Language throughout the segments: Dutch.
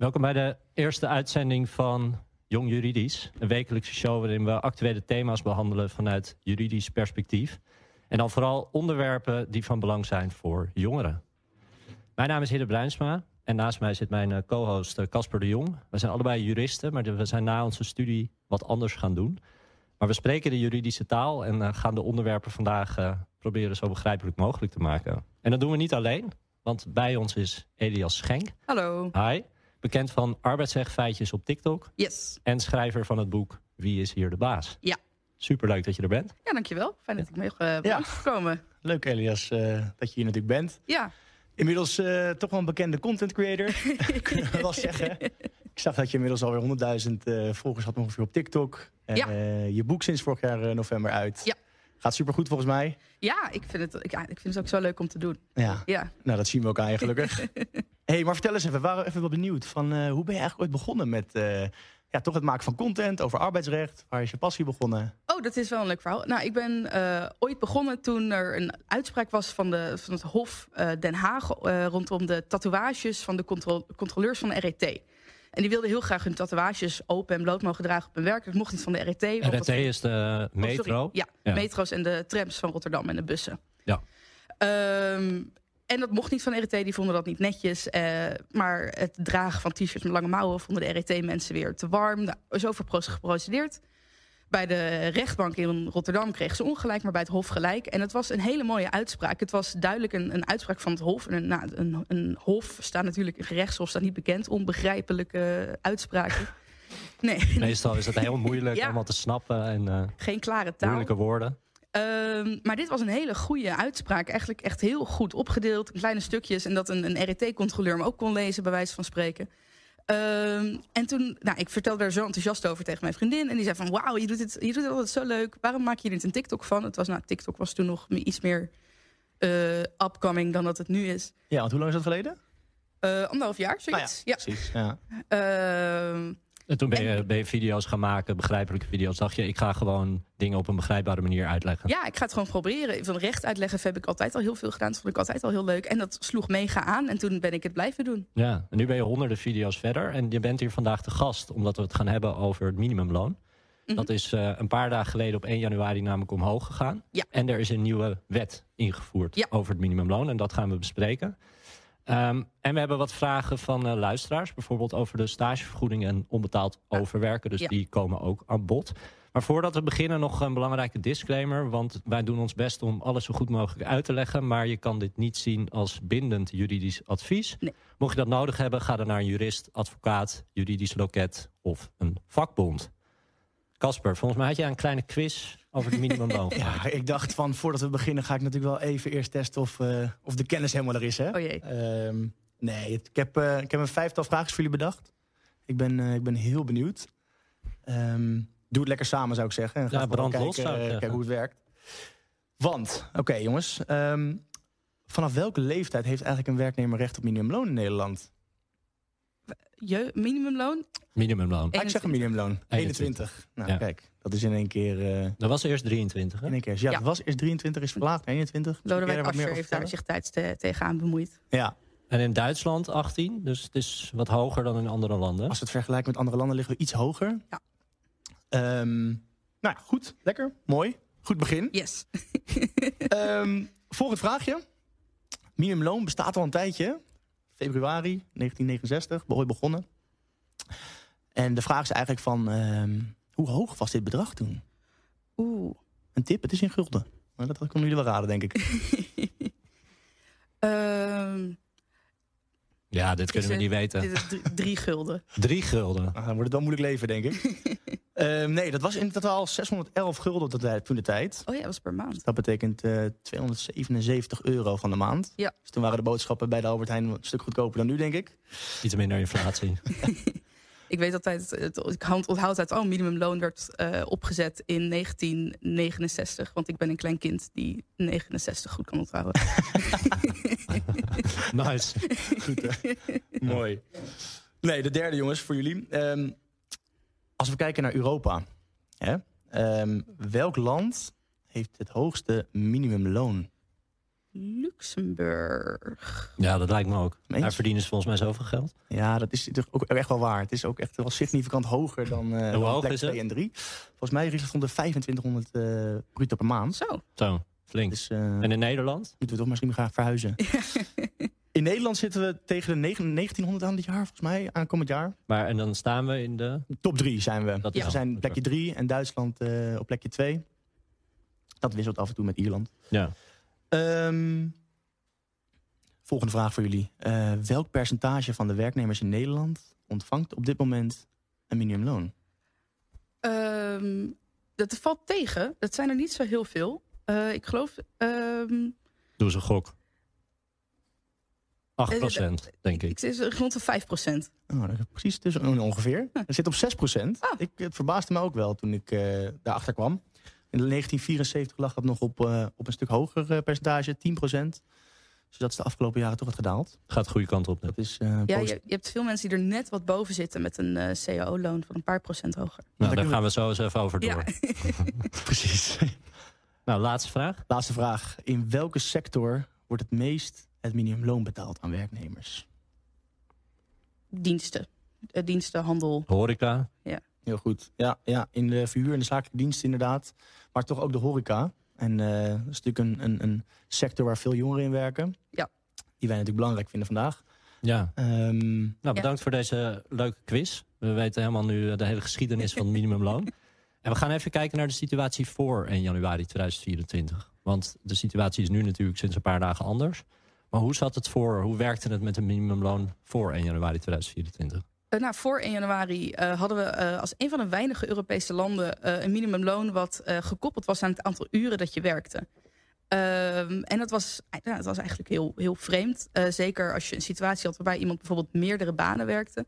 Welkom bij de eerste uitzending van Jong Juridisch. Een wekelijkse show waarin we actuele thema's behandelen vanuit juridisch perspectief. En dan vooral onderwerpen die van belang zijn voor jongeren. Mijn naam is Hidde Bruinsma en naast mij zit mijn eh, co-host eh, Casper de Jong. We zijn allebei juristen, maar we zijn na onze studie wat anders gaan doen. Maar we spreken de juridische taal en eh, gaan de onderwerpen vandaag proberen zo begrijpelijk mogelijk te maken. En dat doen we niet alleen, want bij ons is Elias Schenk. Hallo. Hi. Bekend van arbeidsrechtfeitjes op TikTok. Yes. En schrijver van het boek Wie is hier de baas? Ja. Superleuk dat je er bent. Ja, dankjewel. Fijn dat ik mee uh, ja. gekomen. Leuk Elias, uh, dat je hier natuurlijk bent. Ja. Inmiddels uh, toch wel een bekende content creator, kunnen we wel zeggen. Ik zag dat je inmiddels alweer 100.000 uh, volgers had ongeveer op TikTok. En ja. je boek sinds vorig jaar november uit. Ja. Gaat supergoed volgens mij. Ja, ik vind, het, ik, ja, ik vind het ook zo leuk om te doen. Ja. ja. Nou, dat zien we je gelukkig. hey, maar vertel eens even, we waren even wel benieuwd. Van, uh, hoe ben je eigenlijk ooit begonnen met uh, ja, toch het maken van content over arbeidsrecht? Waar is je passie begonnen? Oh, dat is wel een leuk verhaal. Nou, ik ben uh, ooit begonnen toen er een uitspraak was van, de, van het Hof Den Haag... rondom de tatoeages van de controle, controleurs van de RET. En die wilden heel graag hun tatoeages open en bloot mogen dragen op hun werk. Dat mocht niet van de RET. RET is de metro? Oh, ja, ja, metro's en de trams van Rotterdam en de bussen. Ja. Um, en dat mocht niet van de RET, die vonden dat niet netjes. Uh, maar het dragen van t-shirts met lange mouwen vonden de RET-mensen weer te warm. Nou, is over geprocedeerd. Bij de rechtbank in Rotterdam kreeg ze ongelijk, maar bij het Hof gelijk. En het was een hele mooie uitspraak. Het was duidelijk een, een uitspraak van het Hof. En een, nou, een, een Hof staat natuurlijk, een gerechtshof staat niet bekend om begrijpelijke uitspraken. Nee. Meestal is het heel moeilijk ja. allemaal te snappen en uh, geen klare taal. Moeilijke woorden. Um, maar dit was een hele goede uitspraak. Eigenlijk echt heel goed opgedeeld in kleine stukjes. En dat een, een RET-controleur hem ook kon lezen, bij wijze van spreken. Um, en toen, nou, ik vertelde er zo enthousiast over tegen mijn vriendin. En die zei van, wauw, je doet het, je doet het altijd zo leuk. Waarom maak je er niet een TikTok van? Het was, nou, TikTok was toen nog iets meer uh, upcoming dan dat het nu is. Ja, want hoe lang is dat geleden? Uh, anderhalf jaar, zoiets. Ah, ja, precies. Ja. Uh, en toen ben je, ben je, video's gaan maken, begrijpelijke video's. Dacht je, ik ga gewoon dingen op een begrijpbare manier uitleggen? Ja, ik ga het gewoon proberen. Van recht uitleggen heb ik altijd al heel veel gedaan. Dat vond ik altijd al heel leuk. En dat sloeg mega aan. En toen ben ik het blijven doen. Ja, en nu ben je honderden video's verder. En je bent hier vandaag te gast, omdat we het gaan hebben over het minimumloon. Mhm. Dat is uh, een paar dagen geleden op 1 januari namelijk omhoog gegaan. Ja. En er is een nieuwe wet ingevoerd ja. over het minimumloon. En dat gaan we bespreken. Um, en we hebben wat vragen van uh, luisteraars. Bijvoorbeeld over de stagevergoeding en onbetaald overwerken. Dus ja. die komen ook aan bod. Maar voordat we beginnen nog een belangrijke disclaimer. Want wij doen ons best om alles zo goed mogelijk uit te leggen. Maar je kan dit niet zien als bindend juridisch advies. Nee. Mocht je dat nodig hebben, ga dan naar een jurist, advocaat, juridisch loket of een vakbond. Casper, volgens mij had jij een kleine quiz over het minimumloon. ja, ik dacht van voordat we beginnen ga ik natuurlijk wel even eerst testen of, uh, of de kennis helemaal er is. Hè? Oh jee. Uh, nee, ik heb, uh, ik heb een vijftal vragen voor jullie bedacht. Ik ben, uh, ik ben heel benieuwd. Um, doe het lekker samen zou ik zeggen. En ja, brand kijken, los zou ik kijken hoe het werkt. Want, oké okay, jongens. Um, vanaf welke leeftijd heeft eigenlijk een werknemer recht op minimumloon in Nederland? Je minimumloon? Minimumloon. Ah, ik zeg een minimumloon. 21. Nou, ja. kijk, dat is in één keer... Uh, dat was eerst 23, hè? In één keer. Ja, Ja. dat was eerst 23, is verlaagd naar 21. Lodewijk Asscher heeft daar zich tijds te, tegenaan bemoeid. Ja. En in Duitsland 18, dus het is wat hoger dan in andere landen. Als we het vergelijken met andere landen liggen we iets hoger. Ja. Um, nou, goed. Lekker. Mooi. Goed begin. Yes. um, volgend vraagje. Minimumloon bestaat al een tijdje. Februari 1969, ooit begonnen. En de vraag is eigenlijk van... Um, hoe hoog was dit bedrag toen? Oeh. Een tip, het is in gulden. Maar dat kunnen jullie wel raden, denk ik. um, ja, dit kunnen we niet weten. Dit is drie, drie gulden. Drie gulden. Ah, dan wordt het wel moeilijk leven, denk ik. um, nee, dat was in totaal 611 gulden toen de tijd. Oh ja, dat was per maand. Dat betekent uh, 277 euro van de maand. Ja. Dus toen waren de boodschappen bij de Albert Heijn een stuk goedkoper dan nu, denk ik. Iets minder inflatie. Ik weet altijd, ik onthoud uit, oh, minimumloon werd uh, opgezet in 1969. Want ik ben een klein kind die 69 goed kan onthouden. nice. Goed, hè? Mooi. Nee, de derde jongens, voor jullie. Um, als we kijken naar Europa. Hè? Um, welk land heeft het hoogste minimumloon? Luxemburg. Ja, dat lijkt me ook. Eens? Daar verdienen ze volgens mij zoveel geld. Ja, dat is toch ook echt wel waar. Het is ook echt wel significant hoger dan, eh dan hoog plek is het? 2 en 3. Volgens mij het onder 2500 eh bruto per maand. Zo. Zo, flink. Dus eh, En in Nederland? moeten we toch misschien graag verhuizen. In Nederland zitten we tegen de 9 1900 aan dit jaar, volgens mij, aankomend jaar. Maar en dan staan we in de... Top 3 zijn we. Dat we zijn plekje 3 en Duitsland eh, op plekje 2. Dat wisselt af en toe met Ierland. Ja. Ehm, volgende vraag voor jullie. Eh, welk percentage van de werknemers in Nederland ontvangt op dit moment een minimumloon? Ehm, dat valt tegen. Dat zijn er niet zo heel veel. Eh, ik geloof... ehm, Doe eens een gok. 8% Eh, denk ik. ik zit rond de 5 Oh, dat is precies tussen oh, ongeveer. Het zit op 6 Ah. Ik, het verbaasde me ook wel toen ik eh, daarachter kwam. In 1974 lag dat nog op, eh, op een stuk hoger eh, percentage, 10% Dus dat is de afgelopen jaren toch wat gedaald. Gaat de goede kant op. Dat is eh Ja, positief. je, je hebt veel mensen die er net wat boven zitten met een eh cao-loon van een paar procent hoger. Nou, Dan daar gaan we zo eens even over door. Ja. Precies. Nou, laatste vraag. Laatste vraag. In welke sector wordt het meest het minimumloon betaald aan werknemers? Diensten. Diensten, handel. Horeca. Heel goed. Ja, ja in de verhuur en de zakelijke diensten inderdaad. Maar toch ook de horeca. En eh, dat is natuurlijk een, een, een sector waar veel jongeren in werken. Ja. Die wij natuurlijk belangrijk vinden vandaag. Ja. Ehm, Nou, bedankt voor deze leuke quiz. We weten helemaal nu de hele geschiedenis van het minimumloon. En we gaan even kijken naar de situatie voor 1 januari 2024. Want de situatie is nu natuurlijk sinds een paar dagen anders. Maar hoe zat het voor, hoe werkte het met een minimumloon voor 1 januari 2024? Eh, nou, voor 1 januari eh, hadden we eh, als een van de weinige Europese landen een minimumloon wat gekoppeld was aan het aantal uren dat je werkte. Ehm, en dat was, ja, dat was eigenlijk heel, heel vreemd. Zeker als je een situatie had waarbij iemand bijvoorbeeld meerdere banen werkte.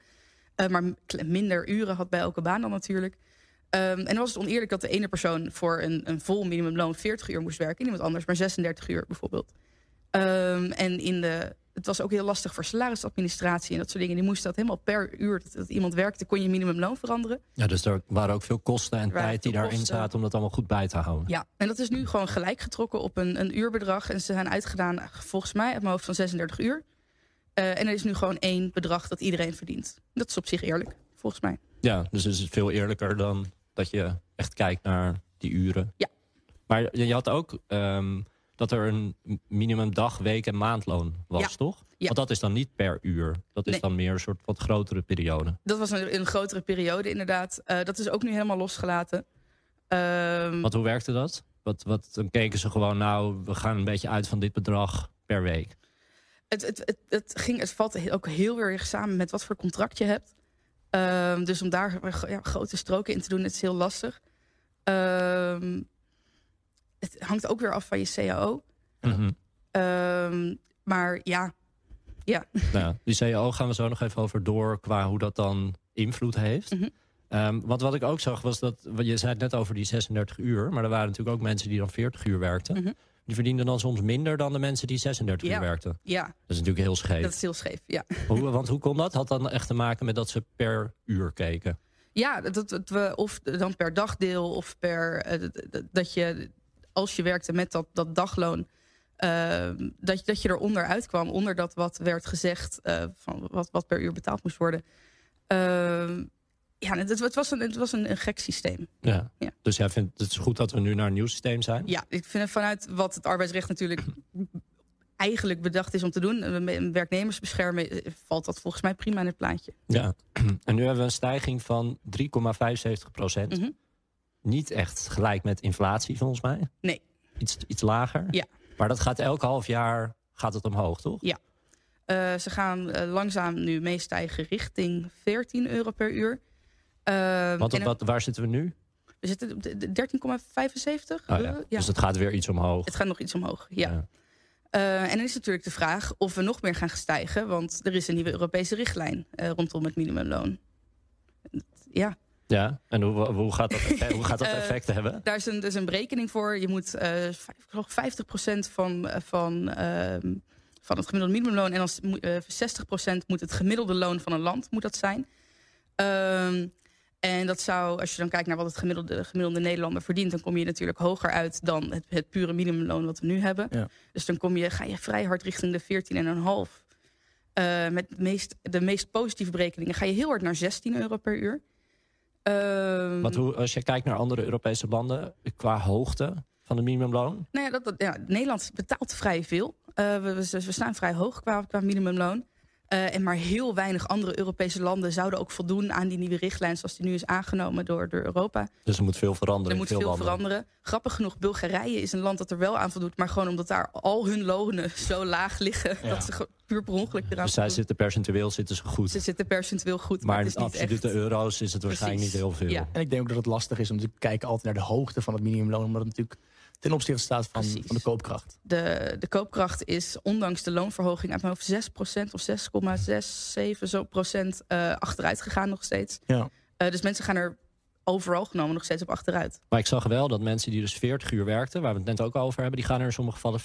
maar minder uren had bij elke baan dan natuurlijk. Ehm, en dan was het oneerlijk dat de ene persoon voor een, een vol minimumloon 40 uur moest werken. En iemand anders maar 36 uur bijvoorbeeld. Ehm, en in de, het was ook heel lastig voor salarisadministratie en dat soort dingen. Die moesten dat helemaal per uur dat, dat iemand werkte, kon je minimumloon veranderen. Ja, dus er waren ook veel kosten en tijd die daarin zaten om dat allemaal goed bij te houden. Ja, en dat is nu gewoon gelijk getrokken op een, een uurbedrag. En ze zijn uitgedaan, volgens mij, uit mijn hoofd van 36 uur. Eh, en er is nu gewoon één bedrag dat iedereen verdient. Dat is op zich eerlijk, volgens mij. Ja, dus het is veel eerlijker dan dat je echt kijkt naar die uren. Ja. Maar je, je had ook ehm, dat er een minimum dag, week en maandloon was, Ja. toch? Ja. Want dat is dan niet per uur. Dat is Nee. dan meer een soort wat grotere periode. Dat was een, een grotere periode, inderdaad. Eh, dat is ook nu helemaal losgelaten. Want hoe werkte dat? Wat, wat, dan keken ze gewoon, nou, we gaan een beetje uit van dit bedrag per week. het, het, het, het, ging, het valt ook heel erg samen met wat voor contract je hebt. Ehm, dus om daar ja, grote stroken in te doen, het is heel lastig. Ehm, het hangt ook weer af van je CAO. Mhm. Ehm, maar ja, Nou, ja, die CAO gaan we zo nog even over door qua hoe dat dan invloed heeft. Mhm. Ehm, want wat ik ook zag was dat, je zei het net over die 36 uur, maar er waren natuurlijk ook mensen die dan 40 uur werkten. Mhm. Die verdienden dan soms minder dan de mensen die 36 Ja. uur werkten. ja, Dat is natuurlijk heel scheef. dat is heel scheef. Ja, Hoe, want hoe kon dat? Had dan echt te maken met dat ze per uur keken? ja dat, dat we of dan per dagdeel of per eh, dat je als je werkte met dat, dat dagloon. ehm, dat, je- dat je eronder uitkwam, onder dat wat werd gezegd, eh, van wat, wat per uur betaald moest worden. Ehm, ja, het, het was, een, het was een, een gek systeem. Ja. Ja. Dus jij vindt het is goed dat we nu naar een nieuw systeem zijn? Ja, ik vind het vanuit wat het arbeidsrecht natuurlijk eigenlijk bedacht is om te doen, eh, werknemers beschermen, eh, valt dat volgens mij prima in het plaatje. Ja. En nu hebben we een stijging van 3,75 procent. Mhm. Niet echt gelijk met inflatie volgens mij. Nee. Iets, iets lager. Ja. Maar dat gaat elk half jaar gaat het omhoog, toch? Ja. Eh, ze gaan eh, langzaam nu meestijgen richting 14 euro per uur. Ehm, Want op wat, waar zitten we nu? We zitten op de- de 13,75. Oh, Eh, ja. ja. Dus het gaat weer iets omhoog. Het gaat nog iets omhoog, ja. Ja. En dan is natuurlijk de vraag of we nog meer gaan stijgen. Want er is een nieuwe Europese richtlijn rondom het minimumloon. Ja, Ja, en hoe, hoe gaat dat effect, hoe gaat dat Eh, effect hebben? daar is een, is een berekening voor. Je moet eh, ik geloof 50% van, eh, van, ehm, van het gemiddelde minimumloon... en als, moet- eh, 60% moet het gemiddelde loon van een land moet dat zijn. Ehm, En dat zou, als je dan kijkt naar wat het gemiddelde, gemiddelde Nederlander verdient, dan kom je natuurlijk hoger uit dan het, het pure minimumloon wat we nu hebben. Ja. Dus dan kom je, ga je vrij hard richting de 14,5. Eh met de meest, de meest positieve berekeningen ga je heel hard naar 16 euro per uur. Ehm, Want hoe, als je kijkt naar andere Europese landen qua hoogte van de minimumloon. Nou ja, dat, dat- ja, Nederland betaalt vrij veel. Eh, we, we, we staan vrij hoog qua, qua minimumloon. Eh, en maar heel weinig andere Europese landen zouden ook voldoen aan die nieuwe richtlijn zoals die nu is aangenomen door, door Europa. Dus er moet veel veranderen. Er moet veel veranderen. Grappig genoeg, Bulgarije is een land dat er wel aan voldoet, maar gewoon omdat daar al hun lonen zo laag liggen, Ja. dat ze gewoon puur per ongeluk eraan Dus zij voldoen. zitten percentueel zitten ze goed. Ze zitten percentueel goed, maar, maar in het is niet absolute echt... euro's is het waarschijnlijk Precies. niet heel veel. Ja. En ik denk ook dat het lastig is om te kijken altijd naar de hoogte van het minimumloon. Omdat het natuurlijk ten opzichte staat van, van de koopkracht. De, de koopkracht is ondanks de loonverhoging uit mijn hoofd 6% of 6,67 zo procent eh, achteruit gegaan nog steeds. Ja. Eh, dus mensen gaan er overal genomen nog steeds op achteruit. Maar ik zag wel dat mensen die dus 40 uur werkten, waar we het net ook over hebben, die gaan er in sommige gevallen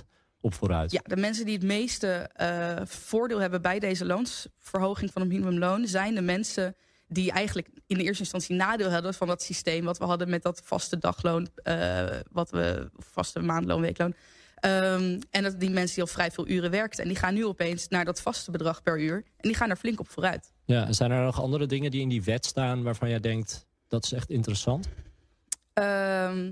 15% op vooruit. Ja, de mensen die het meeste eh, voordeel hebben bij deze loonsverhoging van het minimumloon zijn de mensen die eigenlijk in de eerste instantie nadeel hadden van dat systeem wat we hadden met dat vaste dagloon, eh, wat we vaste maandloon, weekloon. Ehm, en dat die mensen die al vrij veel uren werkten. En die gaan nu opeens naar dat vaste bedrag per uur. En die gaan er flink op vooruit. Ja, en zijn er nog andere dingen die in die wet staan waarvan jij denkt dat is echt interessant? Ehm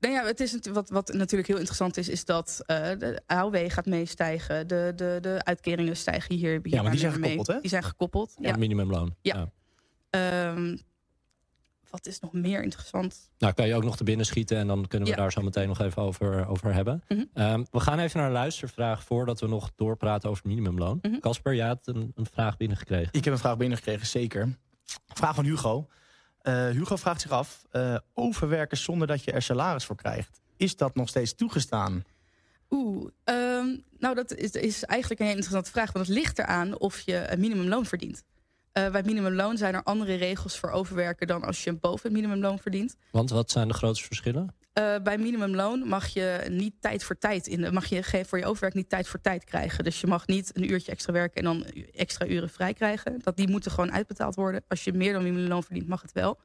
nou ja, het is wat, wat natuurlijk heel interessant is, is dat eh, de AOW gaat meestijgen. De, de, de uitkeringen stijgen hier. hier Ja, maar die zijn mee. gekoppeld, hè? Die zijn gekoppeld. Ja. Ja. Minimumloon. Ja. Ehm, wat is nog meer interessant? Nou, kan je ook nog te binnen schieten en dan kunnen we Ja. daar zo meteen nog even over, over hebben. Mhm. Ehm, we gaan even naar een luistervraag voordat we nog doorpraten over minimumloon. Mhm. Casper, jij had een, een vraag binnengekregen. Ik heb een vraag binnengekregen, zeker. Vraag van Hugo. Eh, Hugo vraagt zich af, eh, overwerken zonder dat je er salaris voor krijgt. Is dat nog steeds toegestaan? Oeh, ehm, nou dat is, is eigenlijk een hele interessante vraag. Want het ligt eraan of je een minimumloon verdient. Eh, bij minimumloon zijn er andere regels voor overwerken dan als je boven het minimumloon verdient. Want wat zijn de grootste verschillen? Eh, bij minimumloon mag je niet tijd voor tijd in. Mag je voor je overwerk niet tijd voor tijd krijgen. Dus je mag niet een uurtje extra werken en dan extra uren vrij krijgen. Dat die moeten gewoon uitbetaald worden. Als je meer dan minimumloon verdient, mag het wel.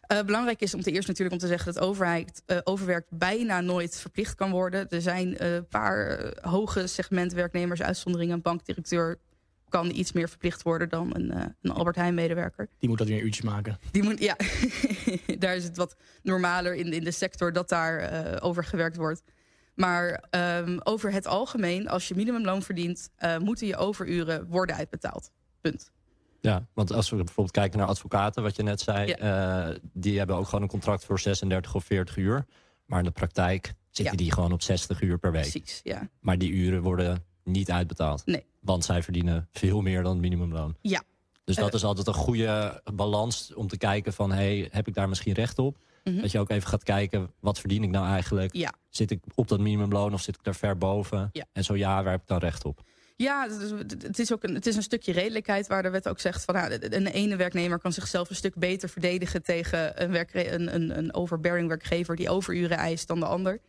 Eh, belangrijk is om te eerst natuurlijk om te zeggen dat overheid, eh, overwerk bijna nooit verplicht kan worden. Er zijn een paar hoge segment werknemers, uitzonderingen. Bankdirecteur kan iets meer verplicht worden dan een, eh, een Albert Heijn medewerker. Die moet dat weer een uurtje maken. Die moet, ja, daar is het wat normaler in, in de sector dat daar eh, over gewerkt wordt. Maar ehm, over het algemeen, als je minimumloon verdient, eh, moeten je overuren worden uitbetaald. Punt. Ja, want als we bijvoorbeeld kijken naar advocaten, wat je net zei, eh, die hebben ook gewoon een contract voor 36 of 40 uur. Maar in de praktijk zitten Ja. die gewoon op 60 uur per week. Precies, ja. Maar die uren worden niet uitbetaald. Nee. Want zij verdienen veel meer dan het minimumloon. Ja. Dus dat Eh. is altijd een goede balans om te kijken van... hey, heb ik daar misschien recht op? Mhm. Dat je ook even gaat kijken, wat verdien ik nou eigenlijk? Ja. Zit ik op dat minimumloon of zit ik daar ver boven? Ja. En zo ja, waar heb ik dan recht op? Ja, het is- ook een, het is een stukje redelijkheid waar de wet ook zegt van nou, een ene werknemer kan zichzelf een stuk beter verdedigen tegen een, werkre- een, een, een overbearing werkgever die overuren eist dan de ander.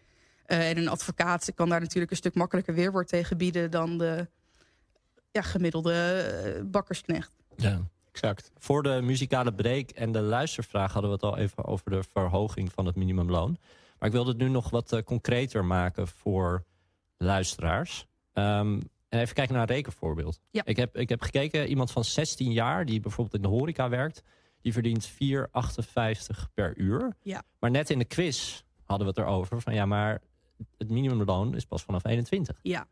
Eh, en een advocaat kan daar natuurlijk een stuk makkelijker weerwoord tegen bieden dan de ja, gemiddelde eh, bakkersknecht. Ja. Exact. Voor de muzikale break en de luistervraag hadden we het al even over de verhoging van het minimumloon. Maar ik wilde het nu nog wat eh, concreter maken voor luisteraars. Ehm, en even kijken naar een rekenvoorbeeld. Ja. Ik, heb, ik heb gekeken, iemand van 16 jaar die bijvoorbeeld in de horeca werkt, die verdient 4,58 per uur. Ja. Maar net in de quiz hadden we het erover van ja, maar het minimumloon is pas vanaf 21. Ja.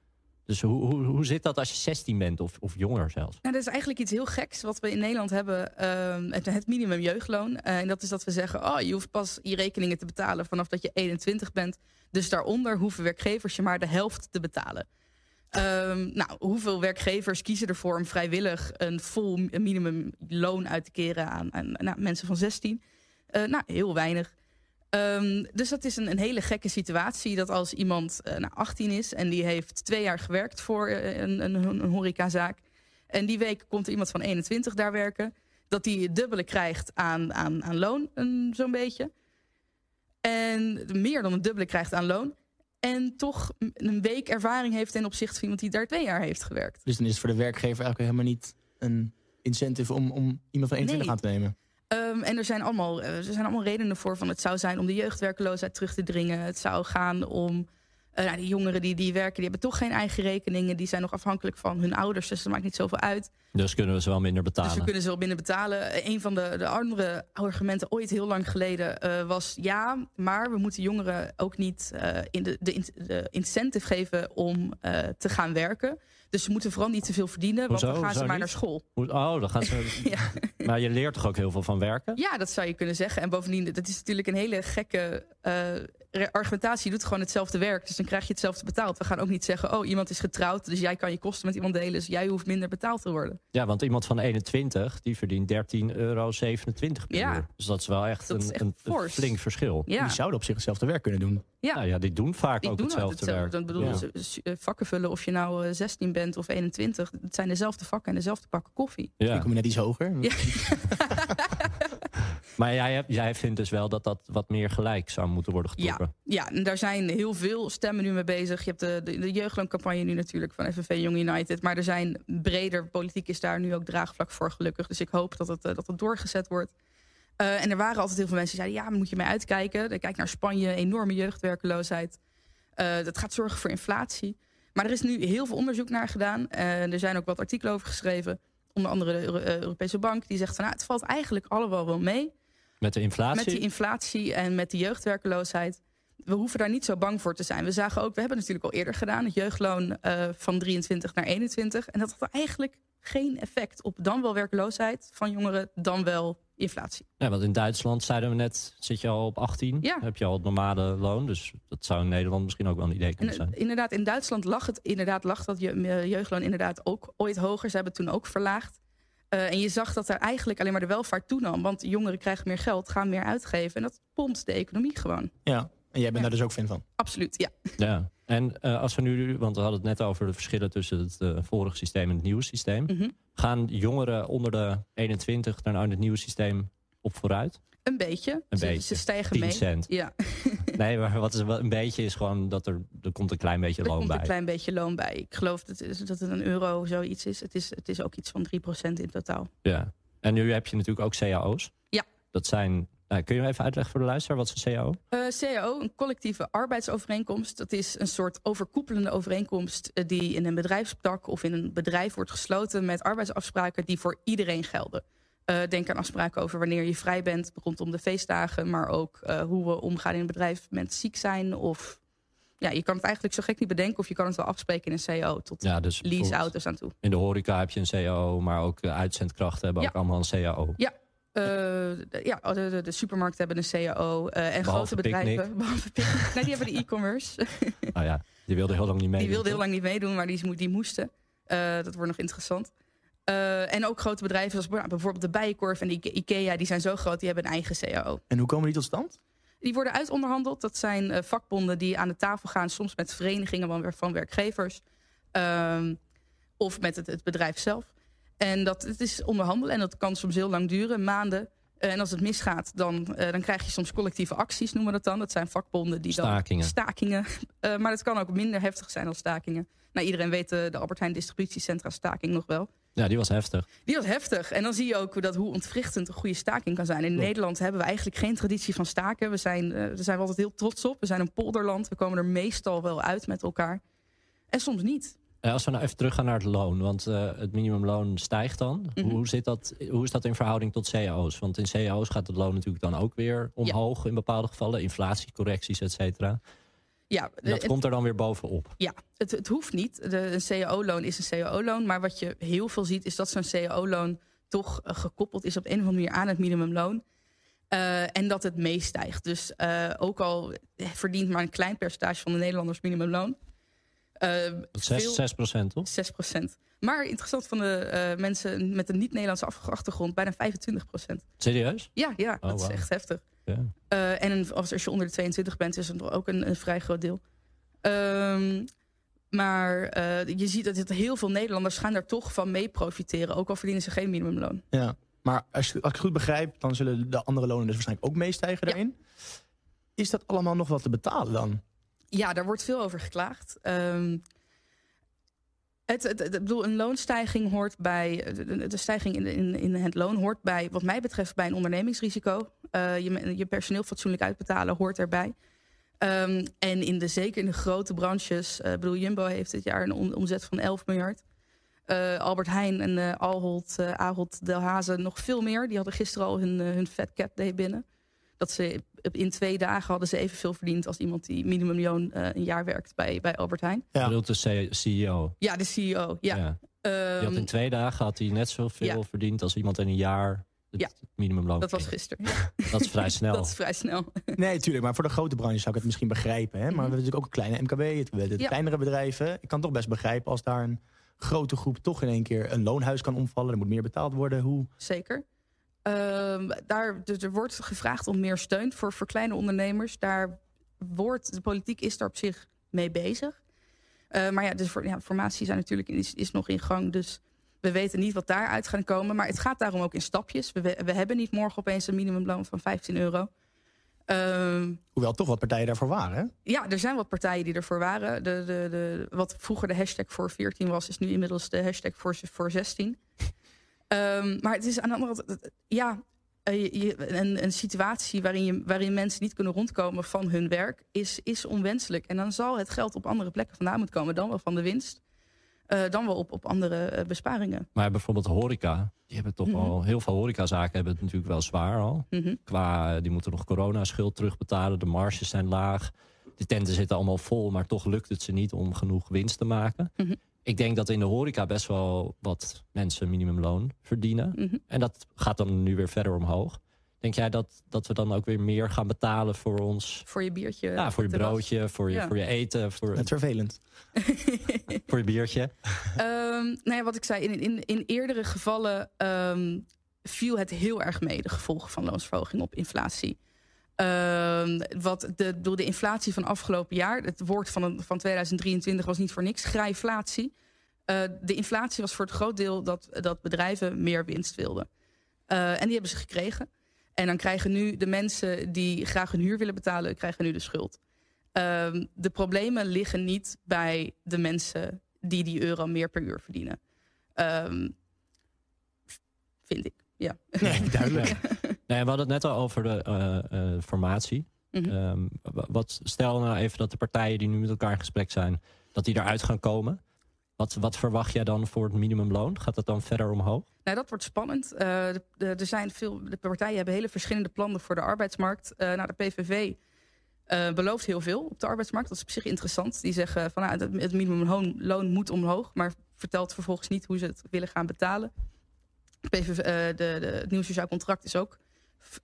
Dus hoe, hoe, hoe zit dat als je 16 bent of, of jonger zelfs? Nou, dat is eigenlijk iets heel geks wat we in Nederland hebben. ehm, het, minimum jeugdloon. Eh, en dat is dat we zeggen, oh, je hoeft pas je rekeningen te betalen vanaf dat je 21 bent. Dus daaronder hoeven werkgevers je maar de helft te betalen. Ehm, nou, hoeveel werkgevers kiezen ervoor om vrijwillig een vol minimumloon uit te keren aan, aan nou, mensen van 16? Eh, nou, heel weinig. Ehm, dus dat is een, een hele gekke situatie. Dat als iemand eh, nou, 18 is en die heeft twee jaar gewerkt voor eh, een, een, een horecazaak. En die week komt er iemand van 21 daar werken. Dat die het dubbele krijgt aan, aan, aan loon, zo'n beetje. En meer dan een dubbele krijgt aan loon. En toch een week ervaring heeft ten opzichte van iemand die daar twee jaar heeft gewerkt. Dus dan is het voor de werkgever eigenlijk helemaal niet een incentive om, om iemand van 21 Nee. aan te nemen. Ehm, en er zijn, allemaal, eh, er zijn allemaal redenen voor. Van het zou zijn om de jeugdwerkeloosheid terug te dringen. Het zou gaan om eh, nou, die jongeren die, die werken, die hebben toch geen eigen rekeningen. Die zijn nog afhankelijk van hun ouders, dus dat maakt niet zoveel uit. Dus kunnen we ze wel minder betalen. Dus we kunnen ze wel binnen betalen. Eh, Een van de, de andere argumenten ooit heel lang geleden was... ja, maar we moeten jongeren ook niet in de, de, de incentive geven om te gaan werken. Dus ze moeten vooral niet te veel verdienen, want dan gaan ze maar niet? naar school. Oh, dan gaan ze... Ja. Maar je leert toch ook heel veel van werken? Ja, dat zou je kunnen zeggen. En bovendien, dat is natuurlijk een hele gekke eh, argumentatie. Je doet gewoon hetzelfde werk, dus dan krijg je hetzelfde betaald. We gaan ook niet zeggen, oh, iemand is getrouwd, dus jij kan je kosten met iemand delen, dus jij hoeft minder betaald te worden. Ja, want iemand van 21, die verdient 13,27 euro per Ja. uur. Dus dat is wel echt, Dat een, echt een, flink verschil. Ja, Die zouden op zich hetzelfde werk kunnen doen. ja. Nou ja, die doen vaak Die ook doen hetzelfde, werk. Dan bedoel, Ja. eh, vakken vullen of je nou eh, 16 bent of 21. Het zijn dezelfde vakken en dezelfde pakken koffie. Die Ja. komen net iets hoger. Ja. Maar jij, jij vindt dus wel dat dat wat meer gelijk zou moeten worden getrokken. Ja, en daar zijn heel veel stemmen nu mee bezig. Je hebt de, de, de jeugdlooncampagne nu natuurlijk van FNV Young United. Maar er zijn breder, politiek is daar nu ook draagvlak voor gelukkig. Dus ik hoop dat het, eh, dat het doorgezet wordt. Eh, en er waren altijd heel veel mensen die zeiden... ja, moet je mee uitkijken. Dan Kijk naar Spanje, enorme jeugdwerkeloosheid. Eh, dat gaat zorgen voor inflatie. Maar er is nu heel veel onderzoek naar gedaan. Er zijn ook wat artikelen over geschreven. Onder andere de Euro- Europese Bank. Die zegt van, nou, het valt eigenlijk allemaal wel mee. Met de inflatie? Met die inflatie en met de jeugdwerkeloosheid. We hoeven daar niet zo bang voor te zijn. We zagen ook, we hebben natuurlijk al eerder gedaan, het jeugdloon eh, van 23 naar 21. En dat had eigenlijk geen effect op dan wel werkloosheid van jongeren, dan wel inflatie. Ja, want in Duitsland zeiden we net, zit je al op 18. Ja. Heb je al het normale loon. Dus dat zou in Nederland misschien ook wel een idee En kunnen eh, zijn. inderdaad, in Duitsland lag het inderdaad lag dat je, eh, jeugdloon inderdaad ook ooit hoger. Ze hebben het toen ook verlaagd. Eh, en je zag dat er eigenlijk alleen maar de welvaart toenam. Want jongeren krijgen meer geld, gaan meer uitgeven. En dat pompt de economie gewoon. Ja. En jij bent Ja. daar dus ook fan van. Absoluut, ja. Ja. En eh, als we nu, want we hadden het net over de verschillen tussen het eh, vorige systeem en het nieuwe systeem. Mhm. Gaan jongeren onder de 21 naar nou het nieuwe systeem op vooruit? Een beetje. Een ze, beetje. ze stijgen 10 mee. cent. Ja, Nee, maar wat is wel een beetje is gewoon dat er, er komt een klein beetje er loon komt bij. een klein beetje loon bij. Ik geloof dat het, dat het een euro zoiets is. Het, is. het is ook iets van 3% in totaal. Ja. En nu heb je natuurlijk ook cao's. Ja. Dat zijn, nou, kun je even uitleggen voor de luisteraar, wat is een cao? Eh CAO, een collectieve arbeidsovereenkomst. Dat is een soort overkoepelende overeenkomst eh, die in een bedrijfstak of in een bedrijf wordt gesloten met arbeidsafspraken die voor iedereen gelden. Eh, denk aan afspraken over wanneer je vrij bent rondom de feestdagen, maar ook eh, hoe we omgaan in een bedrijf met ziek zijn. Of ja, je kan het eigenlijk zo gek niet bedenken, of je kan het wel afspreken in een CAO tot Ja, dus leaseauto's aan toe. In de horeca heb je een cao, maar ook uitzendkrachten hebben Ja. ook allemaal een cao. Eh, de- ja, de, de, de supermarkten hebben een CAO en Behalve grote bedrijven. Picnic. Behalve Picnic. Nee, die hebben de e-commerce. Nou ja, die wilde heel lang niet mee. Die wilden heel lang niet meedoen, maar die, die moesten. Dat wordt nog interessant. Eh, en ook grote bedrijven zoals bijvoorbeeld de Bijenkorf en de Ike- Ikea, die zijn zo groot, die hebben een eigen CAO. En hoe komen die tot stand? Die worden uitonderhandeld. Dat zijn eh, vakbonden die aan de tafel gaan, soms met verenigingen van, van werkgevers. Ehm, of met het, het bedrijf zelf. En dat het is onderhandelen en dat kan soms heel lang duren, maanden. Eh, en als het misgaat, dan, eh, dan krijg je soms collectieve acties, noemen we dat dan. Dat zijn vakbonden die dan Stakingen. stakingen. Eh, maar het kan ook minder heftig zijn dan stakingen. Nou, iedereen weet de, de Albert Heijn distributiecentra staking nog wel. Ja, die was heftig. Die was heftig. En dan zie je ook hoe dat, hoe ontwrichtend een goede staking kan zijn. In Klopt. Nederland hebben we eigenlijk geen traditie van staken. We zijn, eh, daar zijn we altijd heel trots op. We zijn een polderland. We komen er meestal wel uit met elkaar. En soms niet. Eh, als we nou even teruggaan naar het loon, want eh, het minimumloon stijgt dan. Mhm. hoe, zit dat, hoe is dat in verhouding tot cao's? Want in cao's gaat het loon natuurlijk dan ook weer omhoog in bepaalde gevallen. Inflatiecorrecties, et cetera. Ja, En dat komt er dan weer bovenop. Ja, het, het hoeft niet. De, een CAO-loon is een CAO-loon. Maar wat je heel veel ziet, is dat zo'n CAO-loon toch eh, gekoppeld is op een of andere manier aan het minimumloon. Eh, en dat het meestijgt. Dus eh, ook al verdient maar een klein percentage van de Nederlanders minimumloon. Eh, Dat is 6, veel- 6 procent, toch? 6% Maar interessant van de eh, mensen met een niet-Nederlandse achtergrond, bijna 25% Serieus? Ja, ja Oh, dat is echt heftig. Ja. Eh, en een- als, als je onder de 22 bent, is het ook een, een vrij groot deel. Ehm, maar eh, je ziet dat het heel veel Nederlanders gaan daar toch van mee profiteren. Ook al verdienen ze geen minimumloon. Ja. Maar als, je- als ik het goed begrijp, dan zullen de andere lonen dus waarschijnlijk ook meestijgen Ja. daarin. Is dat allemaal nog wat te betalen dan? Ja, daar wordt veel over geklaagd. Ehm, Het, bedoel, een loonstijging hoort bij. De, stijging in, in, in het loon hoort bij, wat mij betreft, bij een ondernemingsrisico. Eh, je, je personeel fatsoenlijk uitbetalen hoort erbij. Ehm, en in de, zeker in de grote branches. ik bedoel, Jumbo heeft dit jaar een om- omzet van 11 miljard. Eh, Albert Heijn en eh Ahold, Delhaize nog veel meer. Die hadden gisteren al hun, hun fat cap day binnen. Dat ze in twee dagen hadden ze evenveel verdiend als iemand die minimumloon eh een jaar werkt bij, bij Albert Heijn. Ja. De CEO. Ja, de CEO. Ja. Ja. Die Ehm, had in twee dagen had hij net zoveel Ja. verdiend als iemand in een jaar het Ja. minimumloon. dat was gisteren. Dat is vrij snel. dat is vrij snel. Nee, tuurlijk. Maar voor de grote branches zou ik het misschien begrijpen. Hè? Maar we hebben natuurlijk ook een kleine MKB, het, de Ja. kleinere bedrijven. Ik kan toch best begrijpen als daar een grote groep toch in één keer een loonhuis kan omvallen. Er moet meer betaald worden. Hoe? Zeker. Ehm, daar, dus er wordt gevraagd om meer steun voor, voor kleine ondernemers. Daar wordt, de politiek is daar op zich mee bezig. Eh, maar ja, de voor- ja, formatie zijn natuurlijk, is, is nog in gang. Dus we weten niet wat daaruit gaat komen. Maar het gaat daarom ook in stapjes. We, we, hebben niet morgen opeens een minimumloon van 15 euro. Ehm, Hoewel toch wat partijen daarvoor waren. Hè? ja, er zijn wat partijen die ervoor waren. De, de, de, wat vroeger de hashtag voor 14 was, is nu inmiddels de hashtag voor, voor 16. Ehm, maar het is aan de andere kant, ja, eh, je- een, een situatie waarin, je, waarin mensen niet kunnen rondkomen van hun werk is, is onwenselijk. En dan zal het geld op andere plekken vandaan moeten komen, dan wel van de winst. eh, dan wel op, op andere eh, besparingen. Maar bijvoorbeeld horeca. Die hebben toch Mhm. al heel veel horecazaken hebben het natuurlijk wel zwaar al. Mhm. Qua, die moeten nog coronaschuld terugbetalen. De marges zijn laag. De tenten zitten allemaal vol, maar toch lukt het ze niet om genoeg winst te maken. Mhm. Ik denk dat in de horeca best wel wat mensen minimumloon verdienen. Mhm. En dat gaat dan nu weer verder omhoog. Denk jij dat, dat we dan ook weer meer gaan betalen voor ons... Voor je biertje. Ja, voor je broodje, voor je, Ja. voor je eten, voor, Het is vervelend. voor je biertje. Ehm, nou ja, wat ik zei, in, in, in eerdere gevallen ehm, viel het heel erg mee, de gevolgen van loonsverhoging op inflatie. Ehm, wat de, door de inflatie van afgelopen jaar, het woord van, een- van 2023 was niet voor niks, grijflatie. Eh, de inflatie was voor het groot deel dat, dat bedrijven meer winst wilden. Eh, en die hebben ze gekregen. En dan krijgen nu de mensen die graag hun huur willen betalen, krijgen nu de schuld. Ehm, de problemen liggen niet bij de mensen die die euro meer per uur verdienen. Ehm, vind ik, ja. Nee, duidelijk. Nee, we hadden het net al over de eh, eh, formatie. Mhm. Ehm, wa- wat, stel nou even dat de partijen die nu met elkaar in gesprek zijn, dat die eruit gaan komen. Wat, wat verwacht jij dan voor het minimumloon? Gaat dat dan verder omhoog? Nou, dat wordt spannend. Eh, de, de- er zijn veel, de partijen hebben hele verschillende plannen voor de arbeidsmarkt. Eh nou, de PVV belooft heel veel op de arbeidsmarkt. Dat is op zich interessant. Die zeggen van nou, het, het minimumloon moet omhoog, maar vertelt vervolgens niet hoe ze het willen gaan betalen. PVV, de, de, het nieuw sociaal contract is ook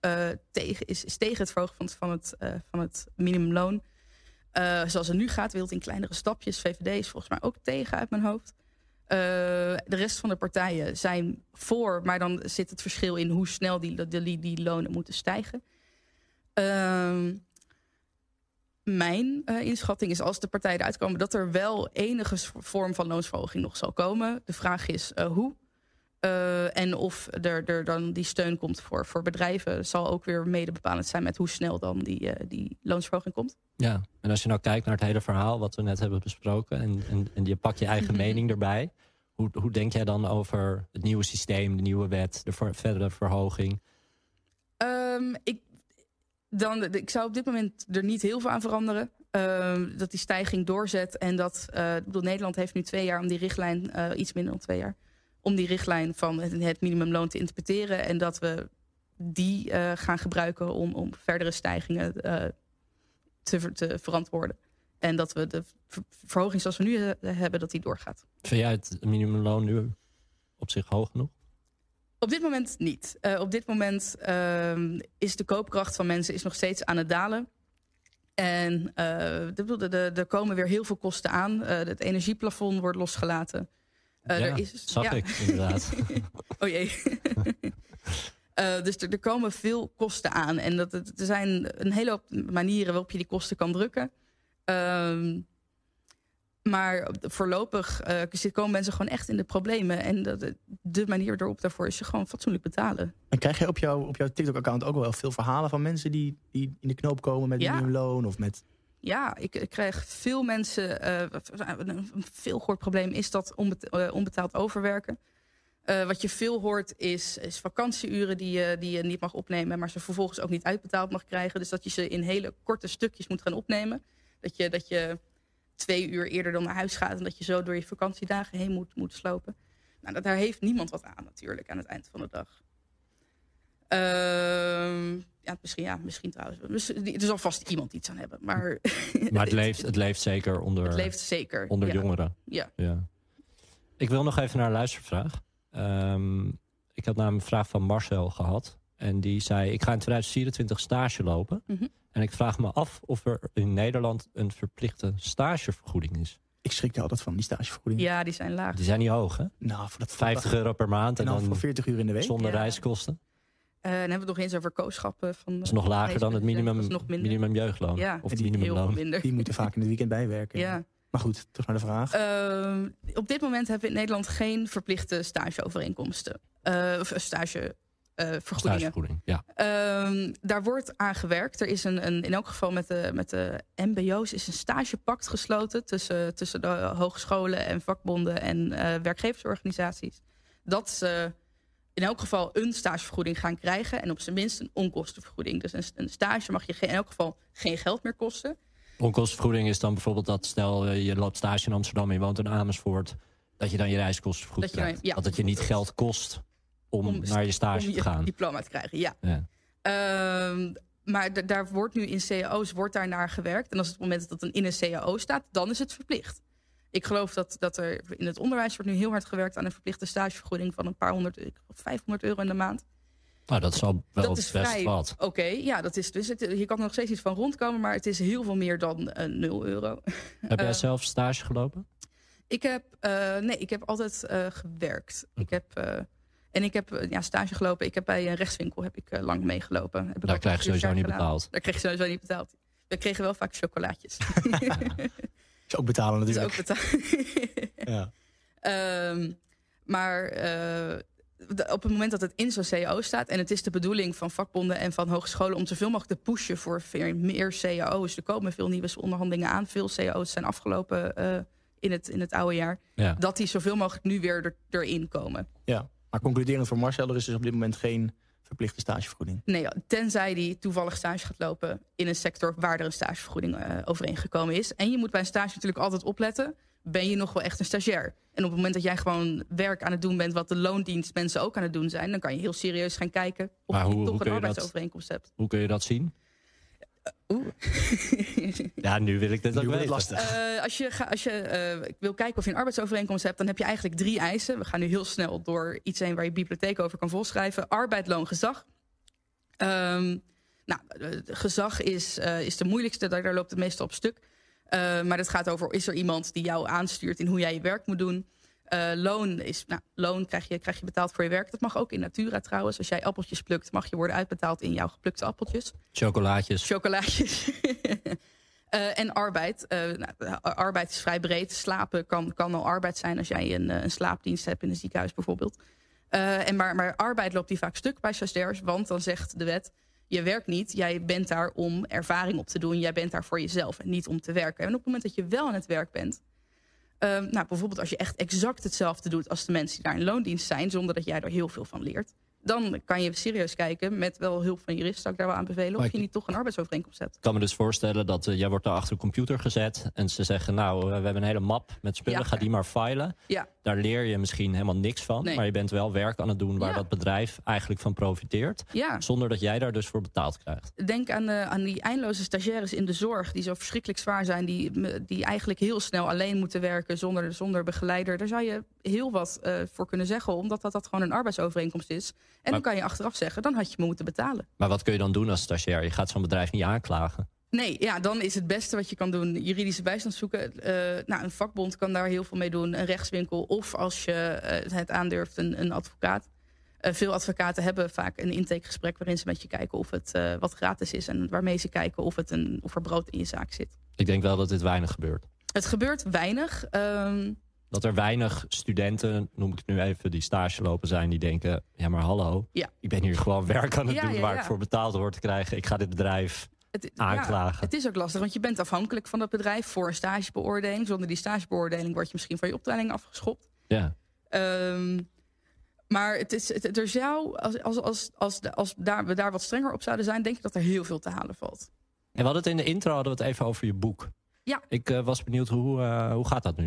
eh, tegen, is, is tegen het verhogen van het, van het, eh, van het minimumloon. Eh, zoals het nu gaat, wil het in kleinere stapjes. VVD is volgens mij ook tegen uit mijn hoofd. De rest van de partijen zijn voor, maar dan zit het verschil in hoe snel die, die, die lonen moeten stijgen. Ehm, mijn inschatting is als de partijen eruit komen dat er wel enige vorm van loonsverhoging nog zal komen. De vraag is hoe. Eh, en of er, er dan die steun komt voor, voor bedrijven, zal ook weer mede bepalend zijn met hoe snel dan die, eh, die loonsverhoging komt. Ja, en als je nou kijkt naar het hele verhaal wat we net hebben besproken en, en, en je pakt je eigen mening erbij. Hoe, hoe denk jij dan over het nieuwe systeem, de nieuwe wet, de ver- verdere verhoging? Ehm, ik, dan, ik zou op dit moment er niet heel veel aan veranderen. Ehm, dat die stijging doorzet. En dat, eh, ik bedoel, Nederland heeft nu twee jaar om die richtlijn, iets minder dan twee jaar, om die richtlijn van het, het minimumloon te interpreteren. En dat we die eh, gaan gebruiken om, om verdere stijgingen eh, te, te verantwoorden. En dat we de ver- verhoging zoals we nu eh, hebben, dat die doorgaat. Vind jij het minimumloon nu op zich hoog genoeg? Op dit moment niet. Op dit moment ehm, is de koopkracht van mensen is nog steeds aan het dalen. En er komen weer heel veel kosten aan. Het energieplafond wordt losgelaten. Eh, ja, er is, zag ja. ik inderdaad. Oh jee. Eh, dus er, er komen veel kosten aan. En dat, er zijn een hele hoop manieren waarop je die kosten kan drukken. Ehm, maar voorlopig eh, komen mensen gewoon echt in de problemen. En dat, de manier erop daarvoor is je gewoon fatsoenlijk betalen. En krijg je op, jouw op jouw TikTok-account ook wel veel verhalen van mensen die, die in de knoop komen met Ja. minimumloon of met... Ja, ik, ik krijg veel mensen. eh, een veel gehoord probleem is dat onbet- eh, onbetaald overwerken. Eh, wat je veel hoort is, is vakantieuren die je, die je niet mag opnemen, maar ze vervolgens ook niet uitbetaald mag krijgen. Dus dat je ze in hele korte stukjes moet gaan opnemen. Dat je, dat je twee uur eerder dan naar huis gaat en dat je zo door je vakantiedagen heen moet, moet slopen. Nou, dat, daar heeft niemand wat aan natuurlijk aan het eind van de dag. Ehm, ja, misschien, ja, misschien trouwens. Miss- Er zal vast iemand iets aan hebben. Maar, Maar het leeft, het leeft zeker onder, het leeft zeker. onder ja. jongeren. Ja. Ja. Ik wil nog even naar een luistervraag. Ehm, ik had namelijk een vraag van Marcel gehad. En die zei, ik ga in 2024 stage lopen. Mhm. En ik vraag me af of er in Nederland een verplichte stagevergoeding is. Ik schrik er altijd van, die stagevergoeding. Ja, die zijn laag. Die zijn niet hoog, hè? Nou, voor dat 50 euro per maand en En dan dan voor 40 uur in de week. zonder Ja. reiskosten. Eh, dan hebben we het nog eens over kooschappen. Van, Dat is nog lager dan het minimum, Dat is nog minder. minimum jeugdloon. Ja, of het minimumloon. minder. Die moeten vaak in het weekend bijwerken. Ja. Maar goed, terug naar de vraag. Ehm, op dit moment hebben we in Nederland geen verplichte stageovereenkomsten. Eh of stagevergoedingen. Stagevergoeding, ja. Ehm, daar wordt aan gewerkt. Er is een, een, in elk geval met de, met de MBO's is een stagepact gesloten tussen, tussen de hogescholen en vakbonden en eh, werkgeversorganisaties. Dat ze in elk geval een stagevergoeding gaan krijgen en op zijn minst een onkostenvergoeding. Dus een, een stage mag je in elk geval geen geld meer kosten. Onkostenvergoeding is dan bijvoorbeeld dat stel eh, je loopt stage in Amsterdam en je woont in Amersfoort. Dat je dan je reiskosten vergoed Dat je dan- krijgt. ja, dat het je niet geld kost om, Om- naar je stage om te gaan. diploma te krijgen. Ja. Ja. Ehm, maar daar wordt nu in cao's wordt daar naar gewerkt. En als het moment dat het in een cao staat, dan is het verplicht. Ik geloof dat, dat er in het onderwijs wordt nu heel hard gewerkt aan een verplichte stagevergoeding van een paar honderd, ik geloof 500 euro in de maand. Nou, dat is al wel dat is best vrij wat. Oké, ja, dat is dus. Het, je kan er nog steeds iets van rondkomen, maar het is heel veel meer dan eh 0 euro. Heb jij Eh, zelf stage gelopen? Ik heb, eh, nee, ik heb altijd gewerkt. Ik heb, en ik heb ja, stage gelopen. Ik heb bij een rechtswinkel heb ik, lang meegelopen. Heb Daar krijg je sowieso niet gedaan. betaald. Daar kreeg je sowieso niet betaald. We kregen wel vaak chocolaatjes. Is ook betalen natuurlijk. ook betaald. Ja. Ehm, maar eh, op het moment dat het in zo'n cao staat... en het is de bedoeling van vakbonden en van hogescholen... om zoveel mogelijk te pushen voor veel meer cao's. Er komen veel nieuwe onderhandelingen aan. Veel cao's zijn afgelopen eh, in, het, in het oude jaar. Ja. Dat die zoveel mogelijk nu weer er, erin komen. ja. Maar concluderend voor Marcel, er is dus op dit moment geen verplichte stagevergoeding. Nee, tenzij die toevallig stage gaat lopen in een sector waar er een stagevergoeding eh, overeengekomen is. En je moet bij een stage natuurlijk altijd opletten. Ben je nog wel echt een stagiair? En op het moment dat jij gewoon werk aan het doen bent wat de loondienstmensen ook aan het doen zijn, dan kan je heel serieus gaan kijken of Maar je hoe- toch hoe een dat- arbeidsovereenkomst hebt. Hoe kun je dat zien? Oeh. Ja, nu wil ik dit Nu ook weten. lastig. Eh, als je, ga, als je eh, wil kijken of je een arbeidsovereenkomst hebt, dan heb je eigenlijk drie eisen. We gaan nu heel snel door iets heen waar je bibliotheek over kan volschrijven. Arbeid, loon, gezag. Ehm, nou, eh, gezag is, eh, is de moeilijkste, daar, daar loopt het meeste op stuk. Eh, maar het gaat over, is er iemand die jou aanstuurt in hoe jij je werk moet doen? Eh, loon is, nou, loon krijg je, krijg je betaald voor je werk. Dat mag ook in Natura trouwens. Als jij appeltjes plukt, mag je worden uitbetaald in jouw geplukte appeltjes Chocolaatjes. chocolaatjes. Eh, en arbeid. Eh, nou, arbeid is vrij breed. Slapen kan, kan al arbeid zijn als jij een, een slaapdienst hebt in een ziekenhuis bijvoorbeeld. En maar, maar arbeid loopt die vaak stuk bij stagiairs. Want dan zegt de wet, je werkt niet. Jij bent daar om ervaring op te doen. Jij bent daar voor jezelf en niet om te werken. En op het moment dat je wel aan het werk bent... eh, nou, bijvoorbeeld als je echt exact hetzelfde doet als de mensen die daar in loondienst zijn... zonder dat jij er heel veel van leert... dan kan je serieus kijken, met wel hulp van jurist... zou ik daar wel aan bevelen, of je niet toch een arbeidsovereenkomst hebt. Ik kan me dus voorstellen dat eh, jij wordt daar achter een computer gezet. En ze zeggen, nou, eh, we hebben een hele map met spullen. Ja. Ga die maar filen. Ja. Daar leer je misschien helemaal niks van. Nee. Maar je bent wel werk aan het doen waar Ja. dat bedrijf eigenlijk van profiteert. Ja, Zonder dat jij daar dus voor betaald krijgt. denk aan, de, aan die eindeloze stagiaires in de zorg... die zo verschrikkelijk zwaar zijn... die, die eigenlijk heel snel alleen moeten werken zonder, zonder begeleider. Daar zou je heel wat eh, voor kunnen zeggen... omdat dat, dat gewoon een arbeidsovereenkomst is. En dan kan je achteraf zeggen, dan had je me moeten betalen. Maar wat kun je dan doen als stagiair? Je gaat zo'n bedrijf niet aanklagen. Nee, ja, dan is het beste wat je kan doen juridische bijstand zoeken. Eh, nou, een vakbond kan daar heel veel mee doen. Een rechtswinkel of als je eh, het aandurft, een, een advocaat. Eh, veel advocaten hebben vaak een intakegesprek... waarin ze met je kijken of het wat gratis is... en waarmee ze kijken of, het een, of er brood in je zaak zit. Ik denk wel dat dit weinig gebeurt. Het gebeurt weinig. ehm, Dat er weinig studenten, noem ik het nu even, die stage lopen zijn... die denken, ja maar hallo, Ja. ik ben hier gewoon werk aan het Ja, doen... ja, waar ik voor betaald word te krijgen. Ik ga dit bedrijf het, aanklagen. Ja, het is ook lastig, want je bent afhankelijk van dat bedrijf voor een stagebeoordeling. Zonder die stagebeoordeling word je misschien van je opleiding afgeschopt. Ja. Ehm, maar het is, het, er zou, als, als, als, als, als daar, we daar wat strenger op zouden zijn, denk ik dat er heel veel te halen valt. En we hadden het in de intro hadden we het even over je boek. Ja. Ik eh, was benieuwd, hoe, eh, hoe gaat dat nu?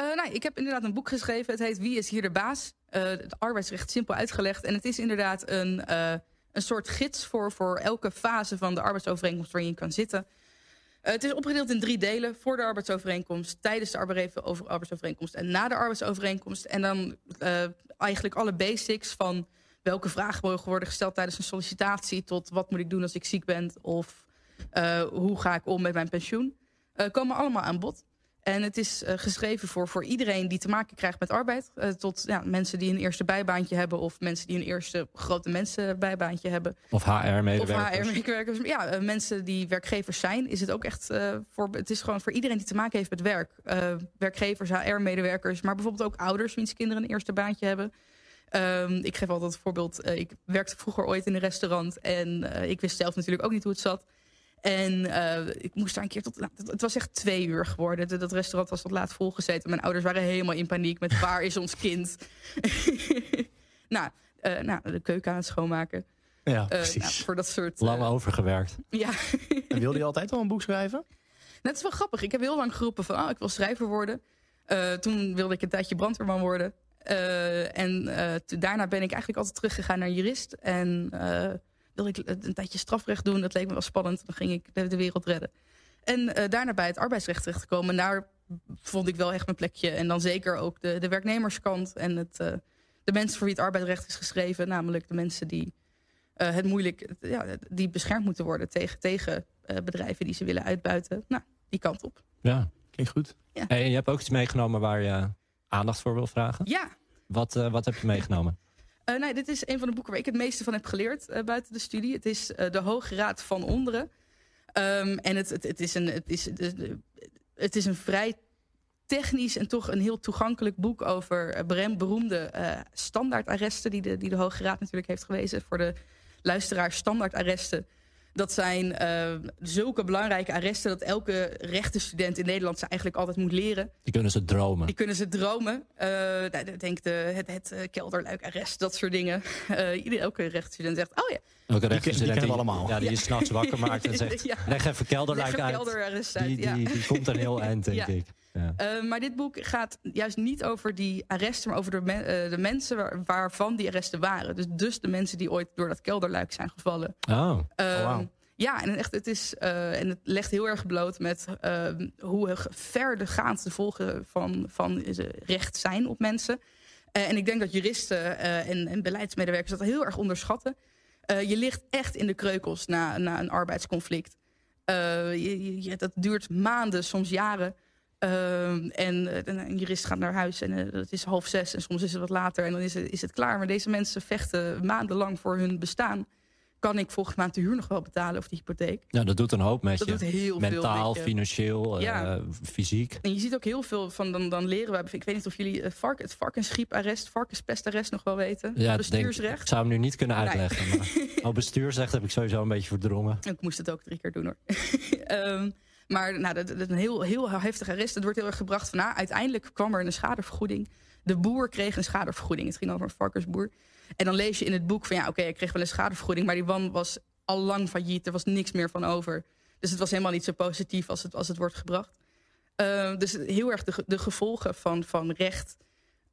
Uh, nou, ik heb inderdaad een boek geschreven. Het heet Wie is hier de baas? Uh, het arbeidsrecht simpel uitgelegd. En het is inderdaad een, uh, een soort gids voor, voor elke fase van de arbeidsovereenkomst waarin je kan zitten. het is opgedeeld in drie delen. Voor de arbeidsovereenkomst, tijdens de arbeidsovereenkomst en na de arbeidsovereenkomst. En dan eigenlijk alle basics van welke vragen mogen worden gesteld tijdens een sollicitatie... tot wat moet ik doen als ik ziek ben of hoe ga ik om met mijn pensioen. komen allemaal aan bod. En het is uh, geschreven voor, voor iedereen die te maken krijgt met arbeid. Uh, tot ja, mensen die een eerste bijbaantje hebben... of mensen die een eerste grote mensen bijbaantje hebben. Of HR-medewerkers. Of HR-medewerkers. Ja, uh, mensen die werkgevers zijn. Is het ook echt voor... Het is gewoon voor iedereen die te maken heeft met werk. werkgevers, HR-medewerkers. Maar bijvoorbeeld ook ouders wiens kinderen een eerste baantje hebben. Um, ik geef altijd het voorbeeld. ik werkte vroeger ooit in een restaurant. En ik wist zelf natuurlijk ook niet hoe het zat. En uh, ik moest daar een keer tot... Nou, het was echt twee uur geworden. Dat, dat restaurant was tot laat volgezeten. Mijn ouders waren helemaal in paniek met waar is ons kind? nou, uh, nou, de keuken aan het schoonmaken. Ja, precies. Uh, nou, voor dat soort... Lang overgewerkt. Ja. en wilde je altijd al een boek schrijven? Dat is wel grappig. Ik heb heel lang geroepen van... Oh, ik wil schrijver worden. toen wilde ik een tijdje brandweerman worden. en daarna ben ik eigenlijk altijd teruggegaan naar jurist. En wilde ik een tijdje strafrecht doen. Dat leek me wel spannend. Dan ging ik de, de wereld redden. En uh, daarna bij het arbeidsrecht terechtgekomen. Daar vond ik wel echt mijn plekje. En dan zeker ook de, de werknemerskant. En het, uh, de mensen voor wie het arbeidsrecht is geschreven. Namelijk de mensen die uh, het moeilijk... Ja, die beschermd moeten worden tegen, tegen bedrijven die ze willen uitbuiten. Nou, die kant op. Ja, klinkt goed. Ja. Hey, je hebt ook iets meegenomen waar je aandacht voor wil vragen? Ja. Wat, wat heb je meegenomen? Uh, dit is een van de boeken waar ik het meeste van heb geleerd uh, buiten de studie. Het is uh, De Hoge Raad van Onderen. Um, en het, het, is een, het, is, het is een vrij technisch en toch een heel toegankelijk boek over beroemde standaardarresten die de, die de Hoge Raad natuurlijk heeft gewezen. Voor de luisteraars standaardarresten. Dat zijn uh, zulke belangrijke arresten dat elke rechtenstudent in Nederland ze eigenlijk altijd moet leren. Die kunnen ze dromen. Die kunnen ze dromen. Uh, denk de, het, het uh, kelderluikarrest, dat soort dingen. Uh, elke rechtsstudent zegt, oh ja. Elke die, die kennen we allemaal. Ja, die je s'nachts wakker maakt en zegt, ja. leg even kelderluik leg uit. Kelderarrest uit die, ja. die, die, komt een heel eind, denk ja. ik. Ja. Uh, maar dit boek gaat juist niet over die arresten, maar over de, me uh, de mensen waar, waarvan die arresten waren. Dus, dus de mensen die ooit door dat kelderluik zijn gevallen. Oh. Oh wow. Ja, en echt, het is uh, en het legt heel erg bloot met uh, hoe verdergaand de volgen van, van recht zijn op mensen. Uh, en ik denk dat juristen en, en, beleidsmedewerkers dat heel erg onderschatten. je ligt echt in de kreukels na, na een arbeidsconflict. Je, je, dat duurt maanden, soms jaren. En, en, een jurist gaat naar huis en het is half zes en soms is het wat later en dan is het, is het klaar. Maar deze mensen vechten maandenlang voor hun bestaan kan ik volgende maand de huur nog wel betalen of de hypotheek. Ja, dat doet een hoop met dat je. Doet heel Mentaal, veel financieel, ja. uh, fysiek. En je ziet ook heel veel van, dan, dan leren we... Ik weet niet of jullie uh, vark, het varkensgrieparrest, varkenspestarrest nog wel weten. Ja, bestuursrecht. Denk, ik zou hem nu niet kunnen uitleggen. Nee. Maar, oh, bestuursrecht heb ik sowieso een beetje verdrongen. Ik moest het ook drie keer doen hoor. um, maar nou, dat, een heel, heel heftig arrest. Het wordt heel erg gebracht van... Nou, uiteindelijk kwam er een schadevergoeding. De boer kreeg een schadevergoeding. Het ging over een varkensboer. En dan lees je in het boek van... Ja, oké, ik kreeg wel een schadevergoeding... maar die man was al lang failliet. Er was niks meer van over. Dus het was helemaal niet zo positief als het, als het wordt gebracht. Uh, dus heel erg de, de gevolgen van, van recht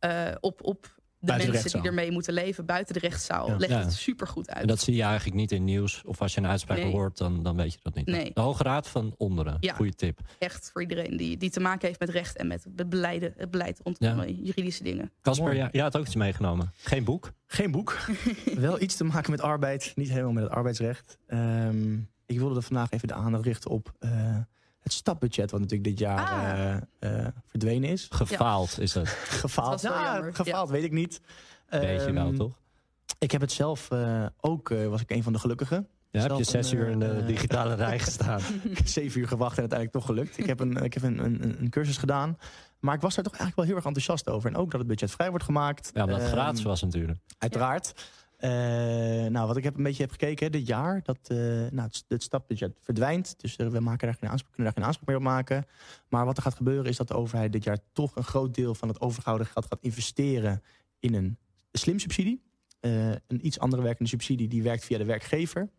uh, op, op buiten mensen de die ermee moeten leven buiten de rechtszaal. Ja. Legt ja. het super goed uit. En dat zie je eigenlijk niet in nieuws. Of als je een uitspraak nee. hoort, dan, dan weet je dat niet. Nee. De Hoge Raad van Onderen. Ja. Goeie tip. Echt voor iedereen die, die te maken heeft met recht en met het, beleiden, het beleid rondom ja. juridische dingen. Casper, ja, jij had ook iets meegenomen. Geen boek? Geen boek. Wel iets te maken met arbeid. Niet helemaal met het arbeidsrecht. Um, ik wilde er vandaag even de aandacht richten op uh, het stapbudget... wat natuurlijk dit jaar ah. uh, uh, verdwenen is. Gefaald ja. is het. gefaald, dat ja, gefaald weet ik niet. Weet je wel, Um, toch? Ik heb het zelf ook, was ik een van de gelukkigen. Ja, heb je zes een, uur in de eh, digitale rij gestaan. Ik heb zeven uur gewacht en uiteindelijk toch gelukt. Ik heb, een, ik heb een, een, een cursus gedaan. Maar ik was daar toch eigenlijk wel heel erg enthousiast over. En ook dat het budget vrij wordt gemaakt. Ja, omdat het Ehm, gratis was natuurlijk. Uiteraard. Eh, nou, wat ik heb een beetje heb gekeken hè, dit jaar, dat eh, nou, het, het stapbudget verdwijnt. Dus eh, we maken daar geen aanspraak, kunnen daar geen aanspraak meer op maken. Maar wat er gaat gebeuren is dat de overheid dit jaar toch een groot deel van het overgehouden geld gaat investeren in een slimsubsidie. Uh, een iets andere werkende subsidie die werkt via de werkgever.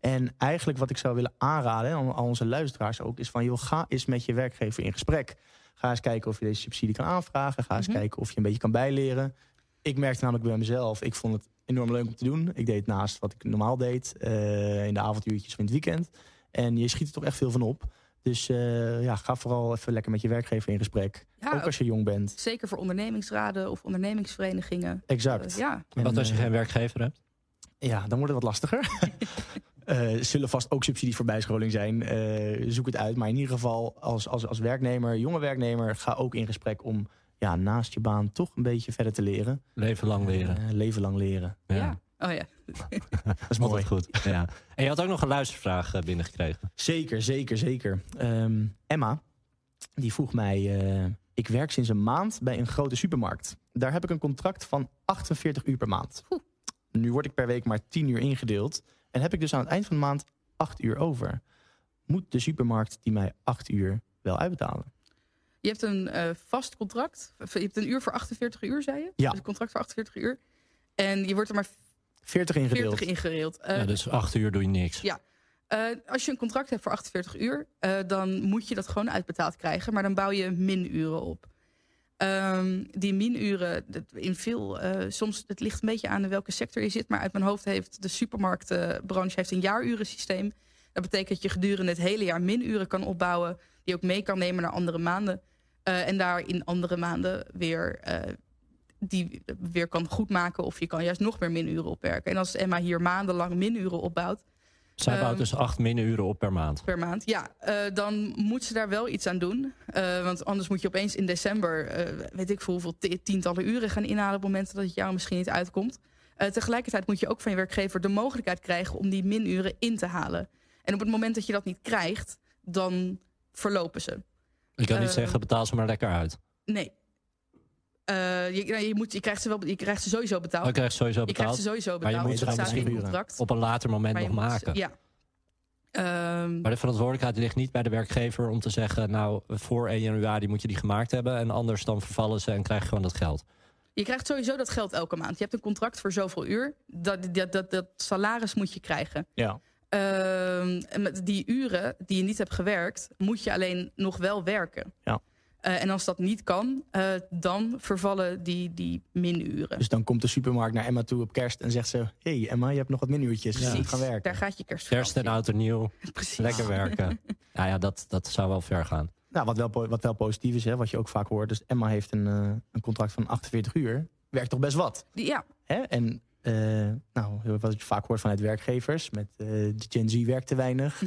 En eigenlijk wat ik zou willen aanraden aan al onze luisteraars ook, is van joh, ga eens met je werkgever in gesprek. Ga eens kijken of je deze subsidie kan aanvragen. Ga eens Mhm. kijken of je een beetje kan bijleren. Ik merkte namelijk bij mezelf, ik vond het enorm leuk om te doen. Ik deed het naast wat ik normaal deed, eh, in de avonduurtjes of in het weekend. En je schiet er toch echt veel van op. Dus eh, ja, ga vooral even lekker met je werkgever in gesprek. Ja, ook als je jong bent. Zeker voor ondernemingsraden of ondernemingsverenigingen. Exact. Ja, En, Wat als je geen werkgever hebt? Ja, dan wordt het wat lastiger. Eh, Er zullen vast ook subsidies voor bijscholing zijn. Eh, zoek het uit. Maar in ieder geval, als, als, als werknemer, jonge werknemer, ga ook in gesprek om ja, naast je baan toch een beetje verder te leren. Leven lang leren. Eh, leven lang leren. ja. Oh ja. Dat is mooi. Altijd goed. Ja. En je had ook nog een luistervraag eh, binnengekregen. Zeker, zeker, zeker. Ehm, Emma, die vroeg mij... eh, ik werk sinds een maand bij een grote supermarkt. Daar heb ik een contract van 48 uur per maand. Oeh. Nu word ik per week maar 10 uur ingedeeld. En heb ik dus aan het eind van de maand 8 uur over. Moet de supermarkt die mij 8 uur wel uitbetalen? Je hebt een eh, vast contract. Je hebt een uur voor 48 uur, zei je? Ja. Dus een contract voor 48 uur. En je wordt er maar 40 ingedeeld. 40 ingereeld. Eh, ja, dus acht uur doe je niks. Ja. eh, als je een contract hebt voor 48 uur, eh, dan moet je dat gewoon uitbetaald krijgen. Maar dan bouw je minuren op. Ehm, die minuren, dat- in veel, eh, soms, het ligt een beetje aan in welke sector je zit. Maar uit mijn hoofd heeft de supermarktbranche heeft een jaarurensysteem. Dat betekent dat je gedurende het hele jaar minuren kan opbouwen. Die je ook mee kan nemen naar andere maanden. Eh, en daar in andere maanden weer, eh, die weer kan goedmaken. Of je kan juist nog meer minuren opwerken. En als Emma hier maandenlang minuren opbouwt Zij bouwt Ehm, dus acht minuren op per maand. per maand. Ja, eh, dan moet ze daar wel iets aan doen. Want anders moet je opeens in december, weet ik veel hoeveel ti- tientallen uren gaan inhalen op momenten dat het jou misschien niet uitkomt. Tegelijkertijd moet je ook van je werkgever de mogelijkheid krijgen om die minuren in te halen. En op het moment dat je dat niet krijgt, dan verlopen ze. Ik kan niet eh, zeggen, betaal ze maar lekker uit. Nee. Eh, je, nou, je, moet, je, krijgt ze wel, je krijgt ze sowieso betaald. Dan krijg je sowieso je krijgt betaald. ze sowieso maar je betaald. moet ze dan misschien contract. Op een later moment je nog moet- maken. Ja. Ehm, Maar de verantwoordelijkheid ligt niet bij de werkgever om te zeggen... nou, voor 1 januari moet je die gemaakt hebben... en anders dan vervallen ze en krijg je gewoon dat geld. Je krijgt sowieso dat geld elke maand. Je hebt een contract voor zoveel uur. Dat, dat, dat, dat salaris moet je krijgen. Ja. Ehm, met die uren die je niet hebt gewerkt, moet je alleen nog wel werken. Ja. Eh, en als dat niet kan, eh, dan vervallen die, die minuren. Dus dan komt de supermarkt naar Emma toe op kerst en zegt ze... hey Emma, je hebt nog wat minuutjes. Ja. Gaan werken. Daar gaat je kerst Kerst en oud en nieuw, Precies. lekker werken. Ja, ja dat, dat zou wel ver gaan. Nou, wat wel, wat wel positief is, hè, wat je ook vaak hoort. Dus Emma heeft een, eh, een contract van 48 uur. Werkt toch best wat. Die- ja, Hè? En eh, nou, wat je vaak hoort vanuit werkgevers. Met eh, de Gen Z werkt te weinig.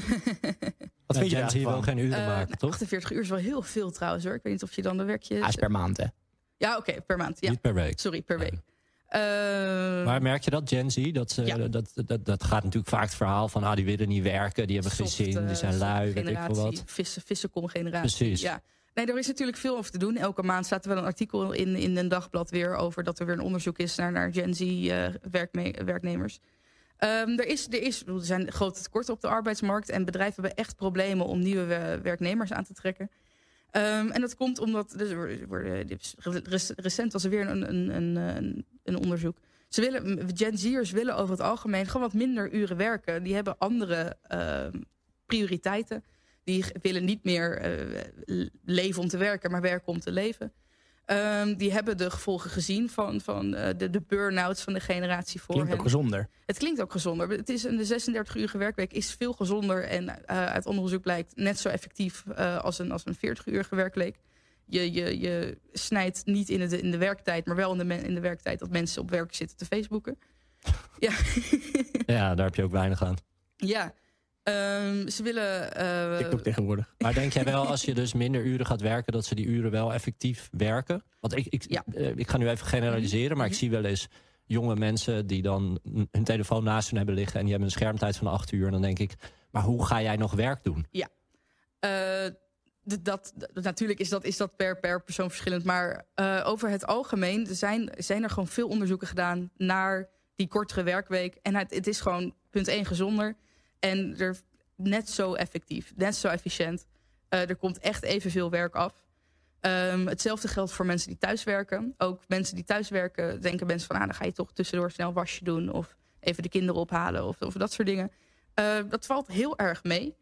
wat vind je Gen daar Z wil van? geen uren eh, maken, toch? 48 uur is wel heel veel trouwens hoor. Ik weet niet of je dan de werkje... Hij is per maand, hè? Ja, oké, per maand. Ja, Niet per week. sorry, per week. Eh, Maar merk je dat, Gen Z? Dat, ze, Ja. dat, dat, dat gaat natuurlijk vaak het verhaal van... ah, die willen niet werken, die hebben geen zin, die zijn lui, weet ik veel generatie, wat. Vissen, vissenkom-generatie. Precies. Ja. Nee, er is natuurlijk veel over te doen. Elke maand staat er wel een artikel in, in een dagblad weer over dat er weer een onderzoek is naar, naar Gen Z eh, werknemers. Ehm, er, is, er, is, er zijn grote tekorten op de arbeidsmarkt en bedrijven hebben echt problemen om nieuwe werknemers aan te trekken. Ehm, en dat komt omdat, dus, recent was er weer een, een, een, een, een onderzoek. Ze willen, Gen Z'ers willen over het algemeen gewoon wat minder uren werken. Die hebben andere ehm, prioriteiten. Die willen niet meer eh, leven om te werken, maar werken om te leven. Ehm, die hebben de gevolgen gezien van, van eh, de, de burn-outs van de generatie voor Klinkt hen. ook gezonder. Het klinkt ook gezonder. Het is een de 36-urige werkweek is veel gezonder en eh, uit onderzoek blijkt net zo effectief als een, als een 40-urige werkweek. Je, je, je snijdt niet in, het, in de werktijd, maar wel in de, men- in de werktijd dat mensen op werk zitten te Facebooken. Ja. Ja, daar heb je ook weinig aan. ja. Ehm, ze willen. eh, TikTok tegenwoordig. Maar denk jij wel, als je dus minder uren gaat werken, dat ze die uren wel effectief werken? Want ik, ik, Ja. eh, ik ga nu even generaliseren, maar ik Mhm. zie wel eens jonge mensen die dan hun telefoon naast hun hebben liggen en die hebben een schermtijd van acht uur. En dan denk ik, maar hoe ga jij nog werk doen? Eh, d- dat, natuurlijk is dat, is dat per, per persoon verschillend. Maar eh, over het algemeen zijn, zijn er gewoon veel onderzoeken gedaan naar die kortere werkweek. En het, het is gewoon punt 1 gezonder. En er net zo effectief, net zo efficiënt. Uh, er komt echt evenveel werk af. Um, hetzelfde geldt voor mensen die thuiswerken. Ook mensen die thuiswerken denken mensen van... Ah, dan ga je toch tussendoor snel wasje doen... of even de kinderen ophalen of, of dat soort dingen. Uh, dat valt heel erg mee.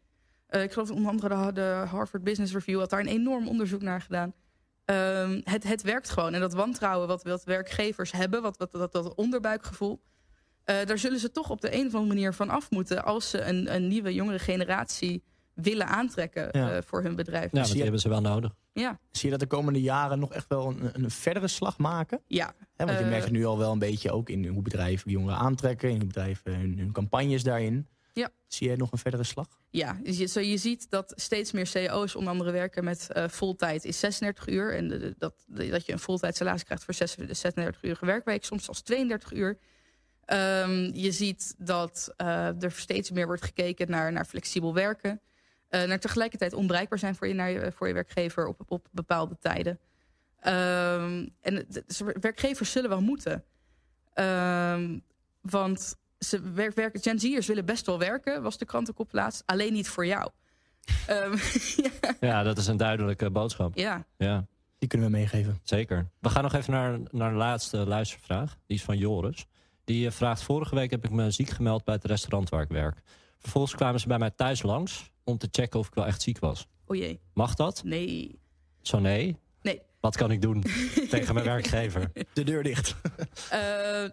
Uh, ik geloof onder andere de, Harvard Business Review... had daar een enorm onderzoek naar gedaan. Um, het, het werkt gewoon. En dat wantrouwen wat, wat werkgevers hebben... wat, wat, dat, dat onderbuikgevoel... Uh, daar zullen ze toch op de een of andere manier van af moeten... als ze een, een nieuwe, jongere generatie willen aantrekken ja. uh, voor hun bedrijf. Ja, dat hebben ze wel nodig. Ja. Zie je dat de komende jaren nog echt wel een, een verdere slag maken? Ja. He, want je uh, merkt het nu al wel een beetje ook in hoe bedrijven jongeren aantrekken... in hoe bedrijven hun, hun campagnes daarin. Ja. Zie je nog een verdere slag? Ja, dus je, zo je ziet dat steeds meer CEO's onder andere werken met uh, voltijd is 36 uur. En de, de, dat, de, dat je een voltijd salaris krijgt voor 36 uur werkweek, soms zelfs 32 uur. Um, je ziet dat uh, er steeds meer wordt gekeken naar, naar flexibel werken. Uh, naar tegelijkertijd onbereikbaar zijn voor je, naar je, voor je werkgever op, op bepaalde tijden. Um, en dus werkgevers zullen wel moeten. Um, want ze werk, werken, Gen Z'ers willen best wel werken, was de krantenkop laatst. Alleen niet voor jou. um, ja. ja, dat is een duidelijke boodschap. Ja. ja. Die kunnen we meegeven. Zeker. We gaan nog even naar, naar de laatste luistervraag. Die is van Joris. Die vraagt, vorige week heb ik me ziek gemeld bij het restaurant waar ik werk. Vervolgens kwamen ze bij mij thuis langs om te checken of ik wel echt ziek was. O jee. Mag dat? Nee. Zo nee? Nee. Wat kan ik doen tegen mijn werkgever? De deur dicht. uh,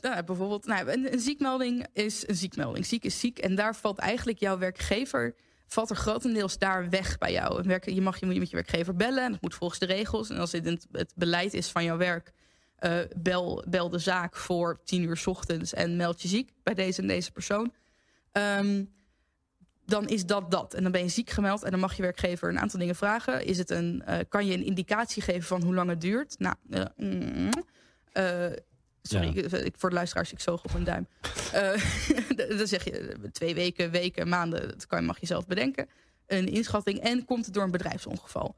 nou, bijvoorbeeld, nou, een, een, ziekmelding is een ziekmelding. Ziek is ziek. En daar valt eigenlijk jouw werkgever... valt er grotendeels daar weg bij jou. Je mag je met je werkgever bellen. En dat moet volgens de regels. En als dit het, het beleid is van jouw werk... Uh, bel, bel de zaak voor tien uur 's ochtends en meld je ziek bij deze en deze persoon. Um, dan is dat dat. En dan ben je ziek gemeld en dan mag je werkgever een aantal dingen vragen. Is het een, uh, kan je een indicatie geven van hoe lang het duurt? Nou, uh, mm, sorry, ja. ik, ik, voor de luisteraars, ik zoog op een duim. dan zeg je twee weken, weken, maanden, dat kan, mag je zelf bedenken. Een inschatting en komt het door een bedrijfsongeval.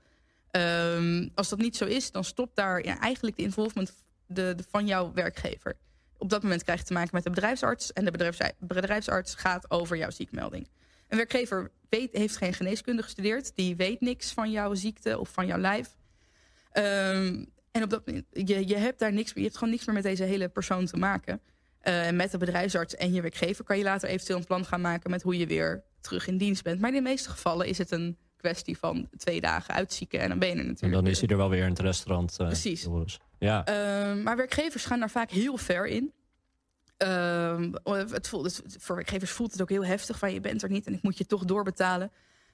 Um, als dat niet zo is, dan stopt daar ja, eigenlijk de involvement de, de, van jouw werkgever. Op dat moment krijg je te maken met de bedrijfsarts. En de bedrijfsarts, bedrijfsarts gaat over jouw ziekmelding. Een werkgever weet, heeft geen geneeskunde gestudeerd. Die weet niks van jouw ziekte of van jouw lijf. Um, en op dat je, je hebt daar niks meer. Je hebt gewoon niks meer met deze hele persoon te maken. Uh, met de bedrijfsarts en je werkgever kan je later eventueel een plan gaan maken met hoe je weer terug in dienst bent. Maar in de meeste gevallen is het een kwestie van twee dagen uitzieken en dan ben je er natuurlijk. En dan is hij er wel weer in het restaurant. Uh, Precies. Ja. Uh, maar werkgevers gaan daar vaak heel ver in. Um, het voelt, het, voor werkgevers voelt het ook heel heftig van je bent er niet en ik moet je toch doorbetalen.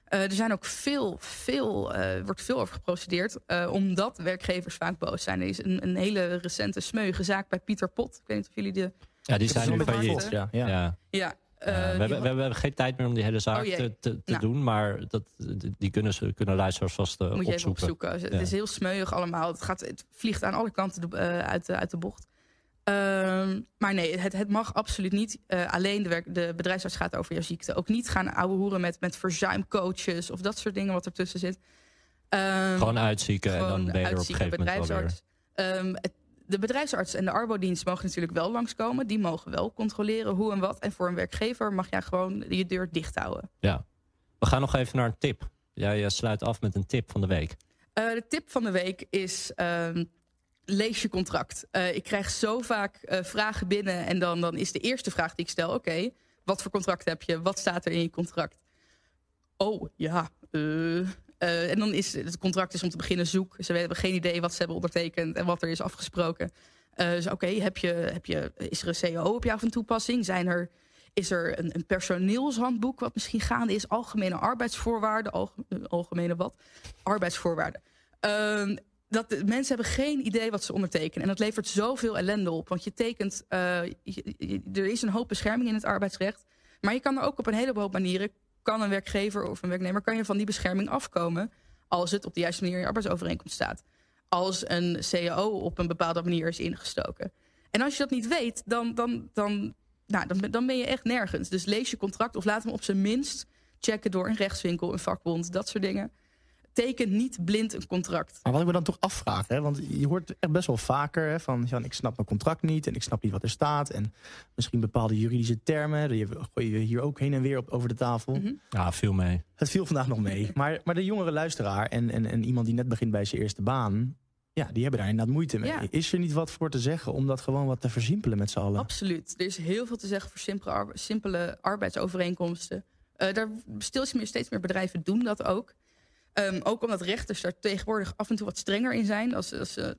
Uh, er zijn ook veel, veel, uh, wordt veel over geprocedeerd, uh, omdat werkgevers vaak boos zijn. Er is een, een hele recente smeuïge zaak bij Pieter Pot. Ik weet niet of jullie de. Ja, die zijn nu failliet. Ja, ja. ja. ja we, hebben, we, hebben, geen tijd meer om die hele zaak oh, te, te, te nou. doen, maar dat, die kunnen, ze, kunnen luisteraars vast Moet opzoeken. je even opzoeken. Het is heel smeuig allemaal. Het, gaat, het vliegt aan alle kanten uit, de, uit de bocht. Um, maar nee, het, het, mag absoluut niet. Uh, alleen de, werk, de bedrijfsarts gaat over jouw ziekte. Ook niet gaan ouwe hoeren met, met verzuimcoaches of dat soort dingen wat ertussen zit. Um, gewoon uitzieken gewoon en dan ben je er op een gegeven moment weer. Um, het, de bedrijfsarts en de arbodienst mogen natuurlijk wel langskomen. Die mogen wel controleren hoe en wat. En voor een werkgever mag jij gewoon je deur dicht houden. Ja. We gaan nog even naar een tip. Jij ja, sluit af met een tip van de week. Uh, de tip van de week is lees je contract. Uh, ik krijg zo vaak uh, vragen binnen en dan, dan is de eerste vraag die ik stel... oké, okay, wat voor contract heb je? Wat staat er in je contract? Oh, ja, uh, en dan is het contract is om te beginnen zoek. Ze hebben geen idee wat ze hebben ondertekend en wat er is afgesproken. dus oké, heb je, heb je, is er een CAO op jou van toepassing? Zijn er, is er een, een personeelshandboek wat misschien gaande is? Algemene arbeidsvoorwaarden, algemene, algemene wat? Arbeidsvoorwaarden. Uh, dat mensen hebben geen idee wat ze ondertekenen. En dat levert zoveel ellende op. Want je tekent, er is een hoop bescherming in het arbeidsrecht. Maar je kan er ook op een heleboel manieren, kan een werkgever of een werknemer, kan je van die bescherming afkomen. Als het op de juiste manier in je arbeidsovereenkomst staat. Als een CAO op een bepaalde manier is ingestoken. En als je dat niet weet, dan, dan, dan, nou, dan, dan ben je echt nergens. Dus lees je contract of laat hem op zijn minst checken door een rechtswinkel, een vakbond, dat soort dingen teken niet blind een contract. Maar wat ik me dan toch afvraag, hè, want je hoort echt best wel vaker hè, van Jan, ik snap mijn contract niet en ik snap niet wat er staat. En misschien bepaalde juridische termen, die gooi je hier ook heen en weer op, over de tafel. Mhm. Ja, veel mee. Het viel vandaag nog mee. Maar, maar de jongere luisteraar en, en, en iemand die net begint bij zijn eerste baan, ja, die hebben daar inderdaad moeite mee. Ja. Is er niet wat voor te zeggen om dat gewoon wat te versimpelen met z'n allen? Absoluut. Er is heel veel te zeggen voor simpele, arbe- simpele arbeidsovereenkomsten. Eh, daar steeds meer, steeds meer bedrijven doen dat ook. Ehm, ook omdat rechters daar tegenwoordig af en toe wat strenger in zijn. Als, eh,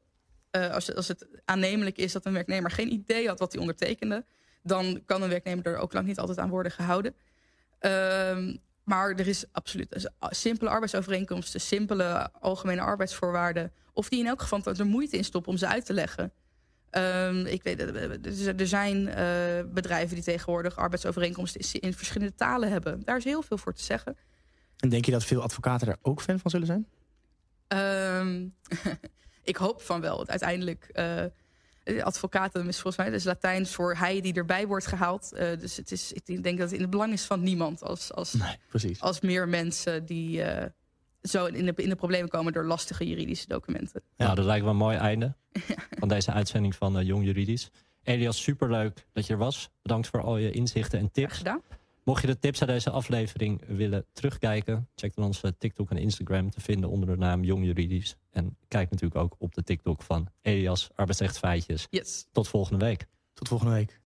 eh, als, als het aannemelijk is dat een werknemer geen idee had wat hij ondertekende, dan kan een werknemer er ook lang niet altijd aan worden gehouden. Ehm, maar er is absoluut dus, simpele arbeidsovereenkomsten, simpele algemene arbeidsvoorwaarden. Of die in elk geval er moeite in stoppen om ze uit te leggen. Ehm, ik weet, eh, er zijn bedrijven die tegenwoordig arbeidsovereenkomsten in verschillende talen hebben. Daar is heel veel voor te zeggen. En denk je dat veel advocaten daar ook fan van zullen zijn? Ehm, ik hoop van wel. Want uiteindelijk, eh advocaten is volgens mij dus Latijns voor hij die erbij wordt gehaald. Eh, dus het is, ik denk dat het in het belang is van niemand als, als, Nee, precies. als meer mensen die eh, zo in de, in de problemen komen door lastige juridische documenten. Ja. Nou, dat lijkt me een mooi einde van deze uitzending van eh, Jong Juridisch. Elias, superleuk dat je er was. Bedankt voor al je inzichten en Graag tips. gedaan. Mocht je de tips uit deze aflevering willen terugkijken, check dan onze TikTok en Instagram te vinden onder de naam Jong Juridisch. En kijk natuurlijk ook op de TikTok van Elias Arbeidsrecht Feitjes. Yes. Tot volgende week. Tot volgende week.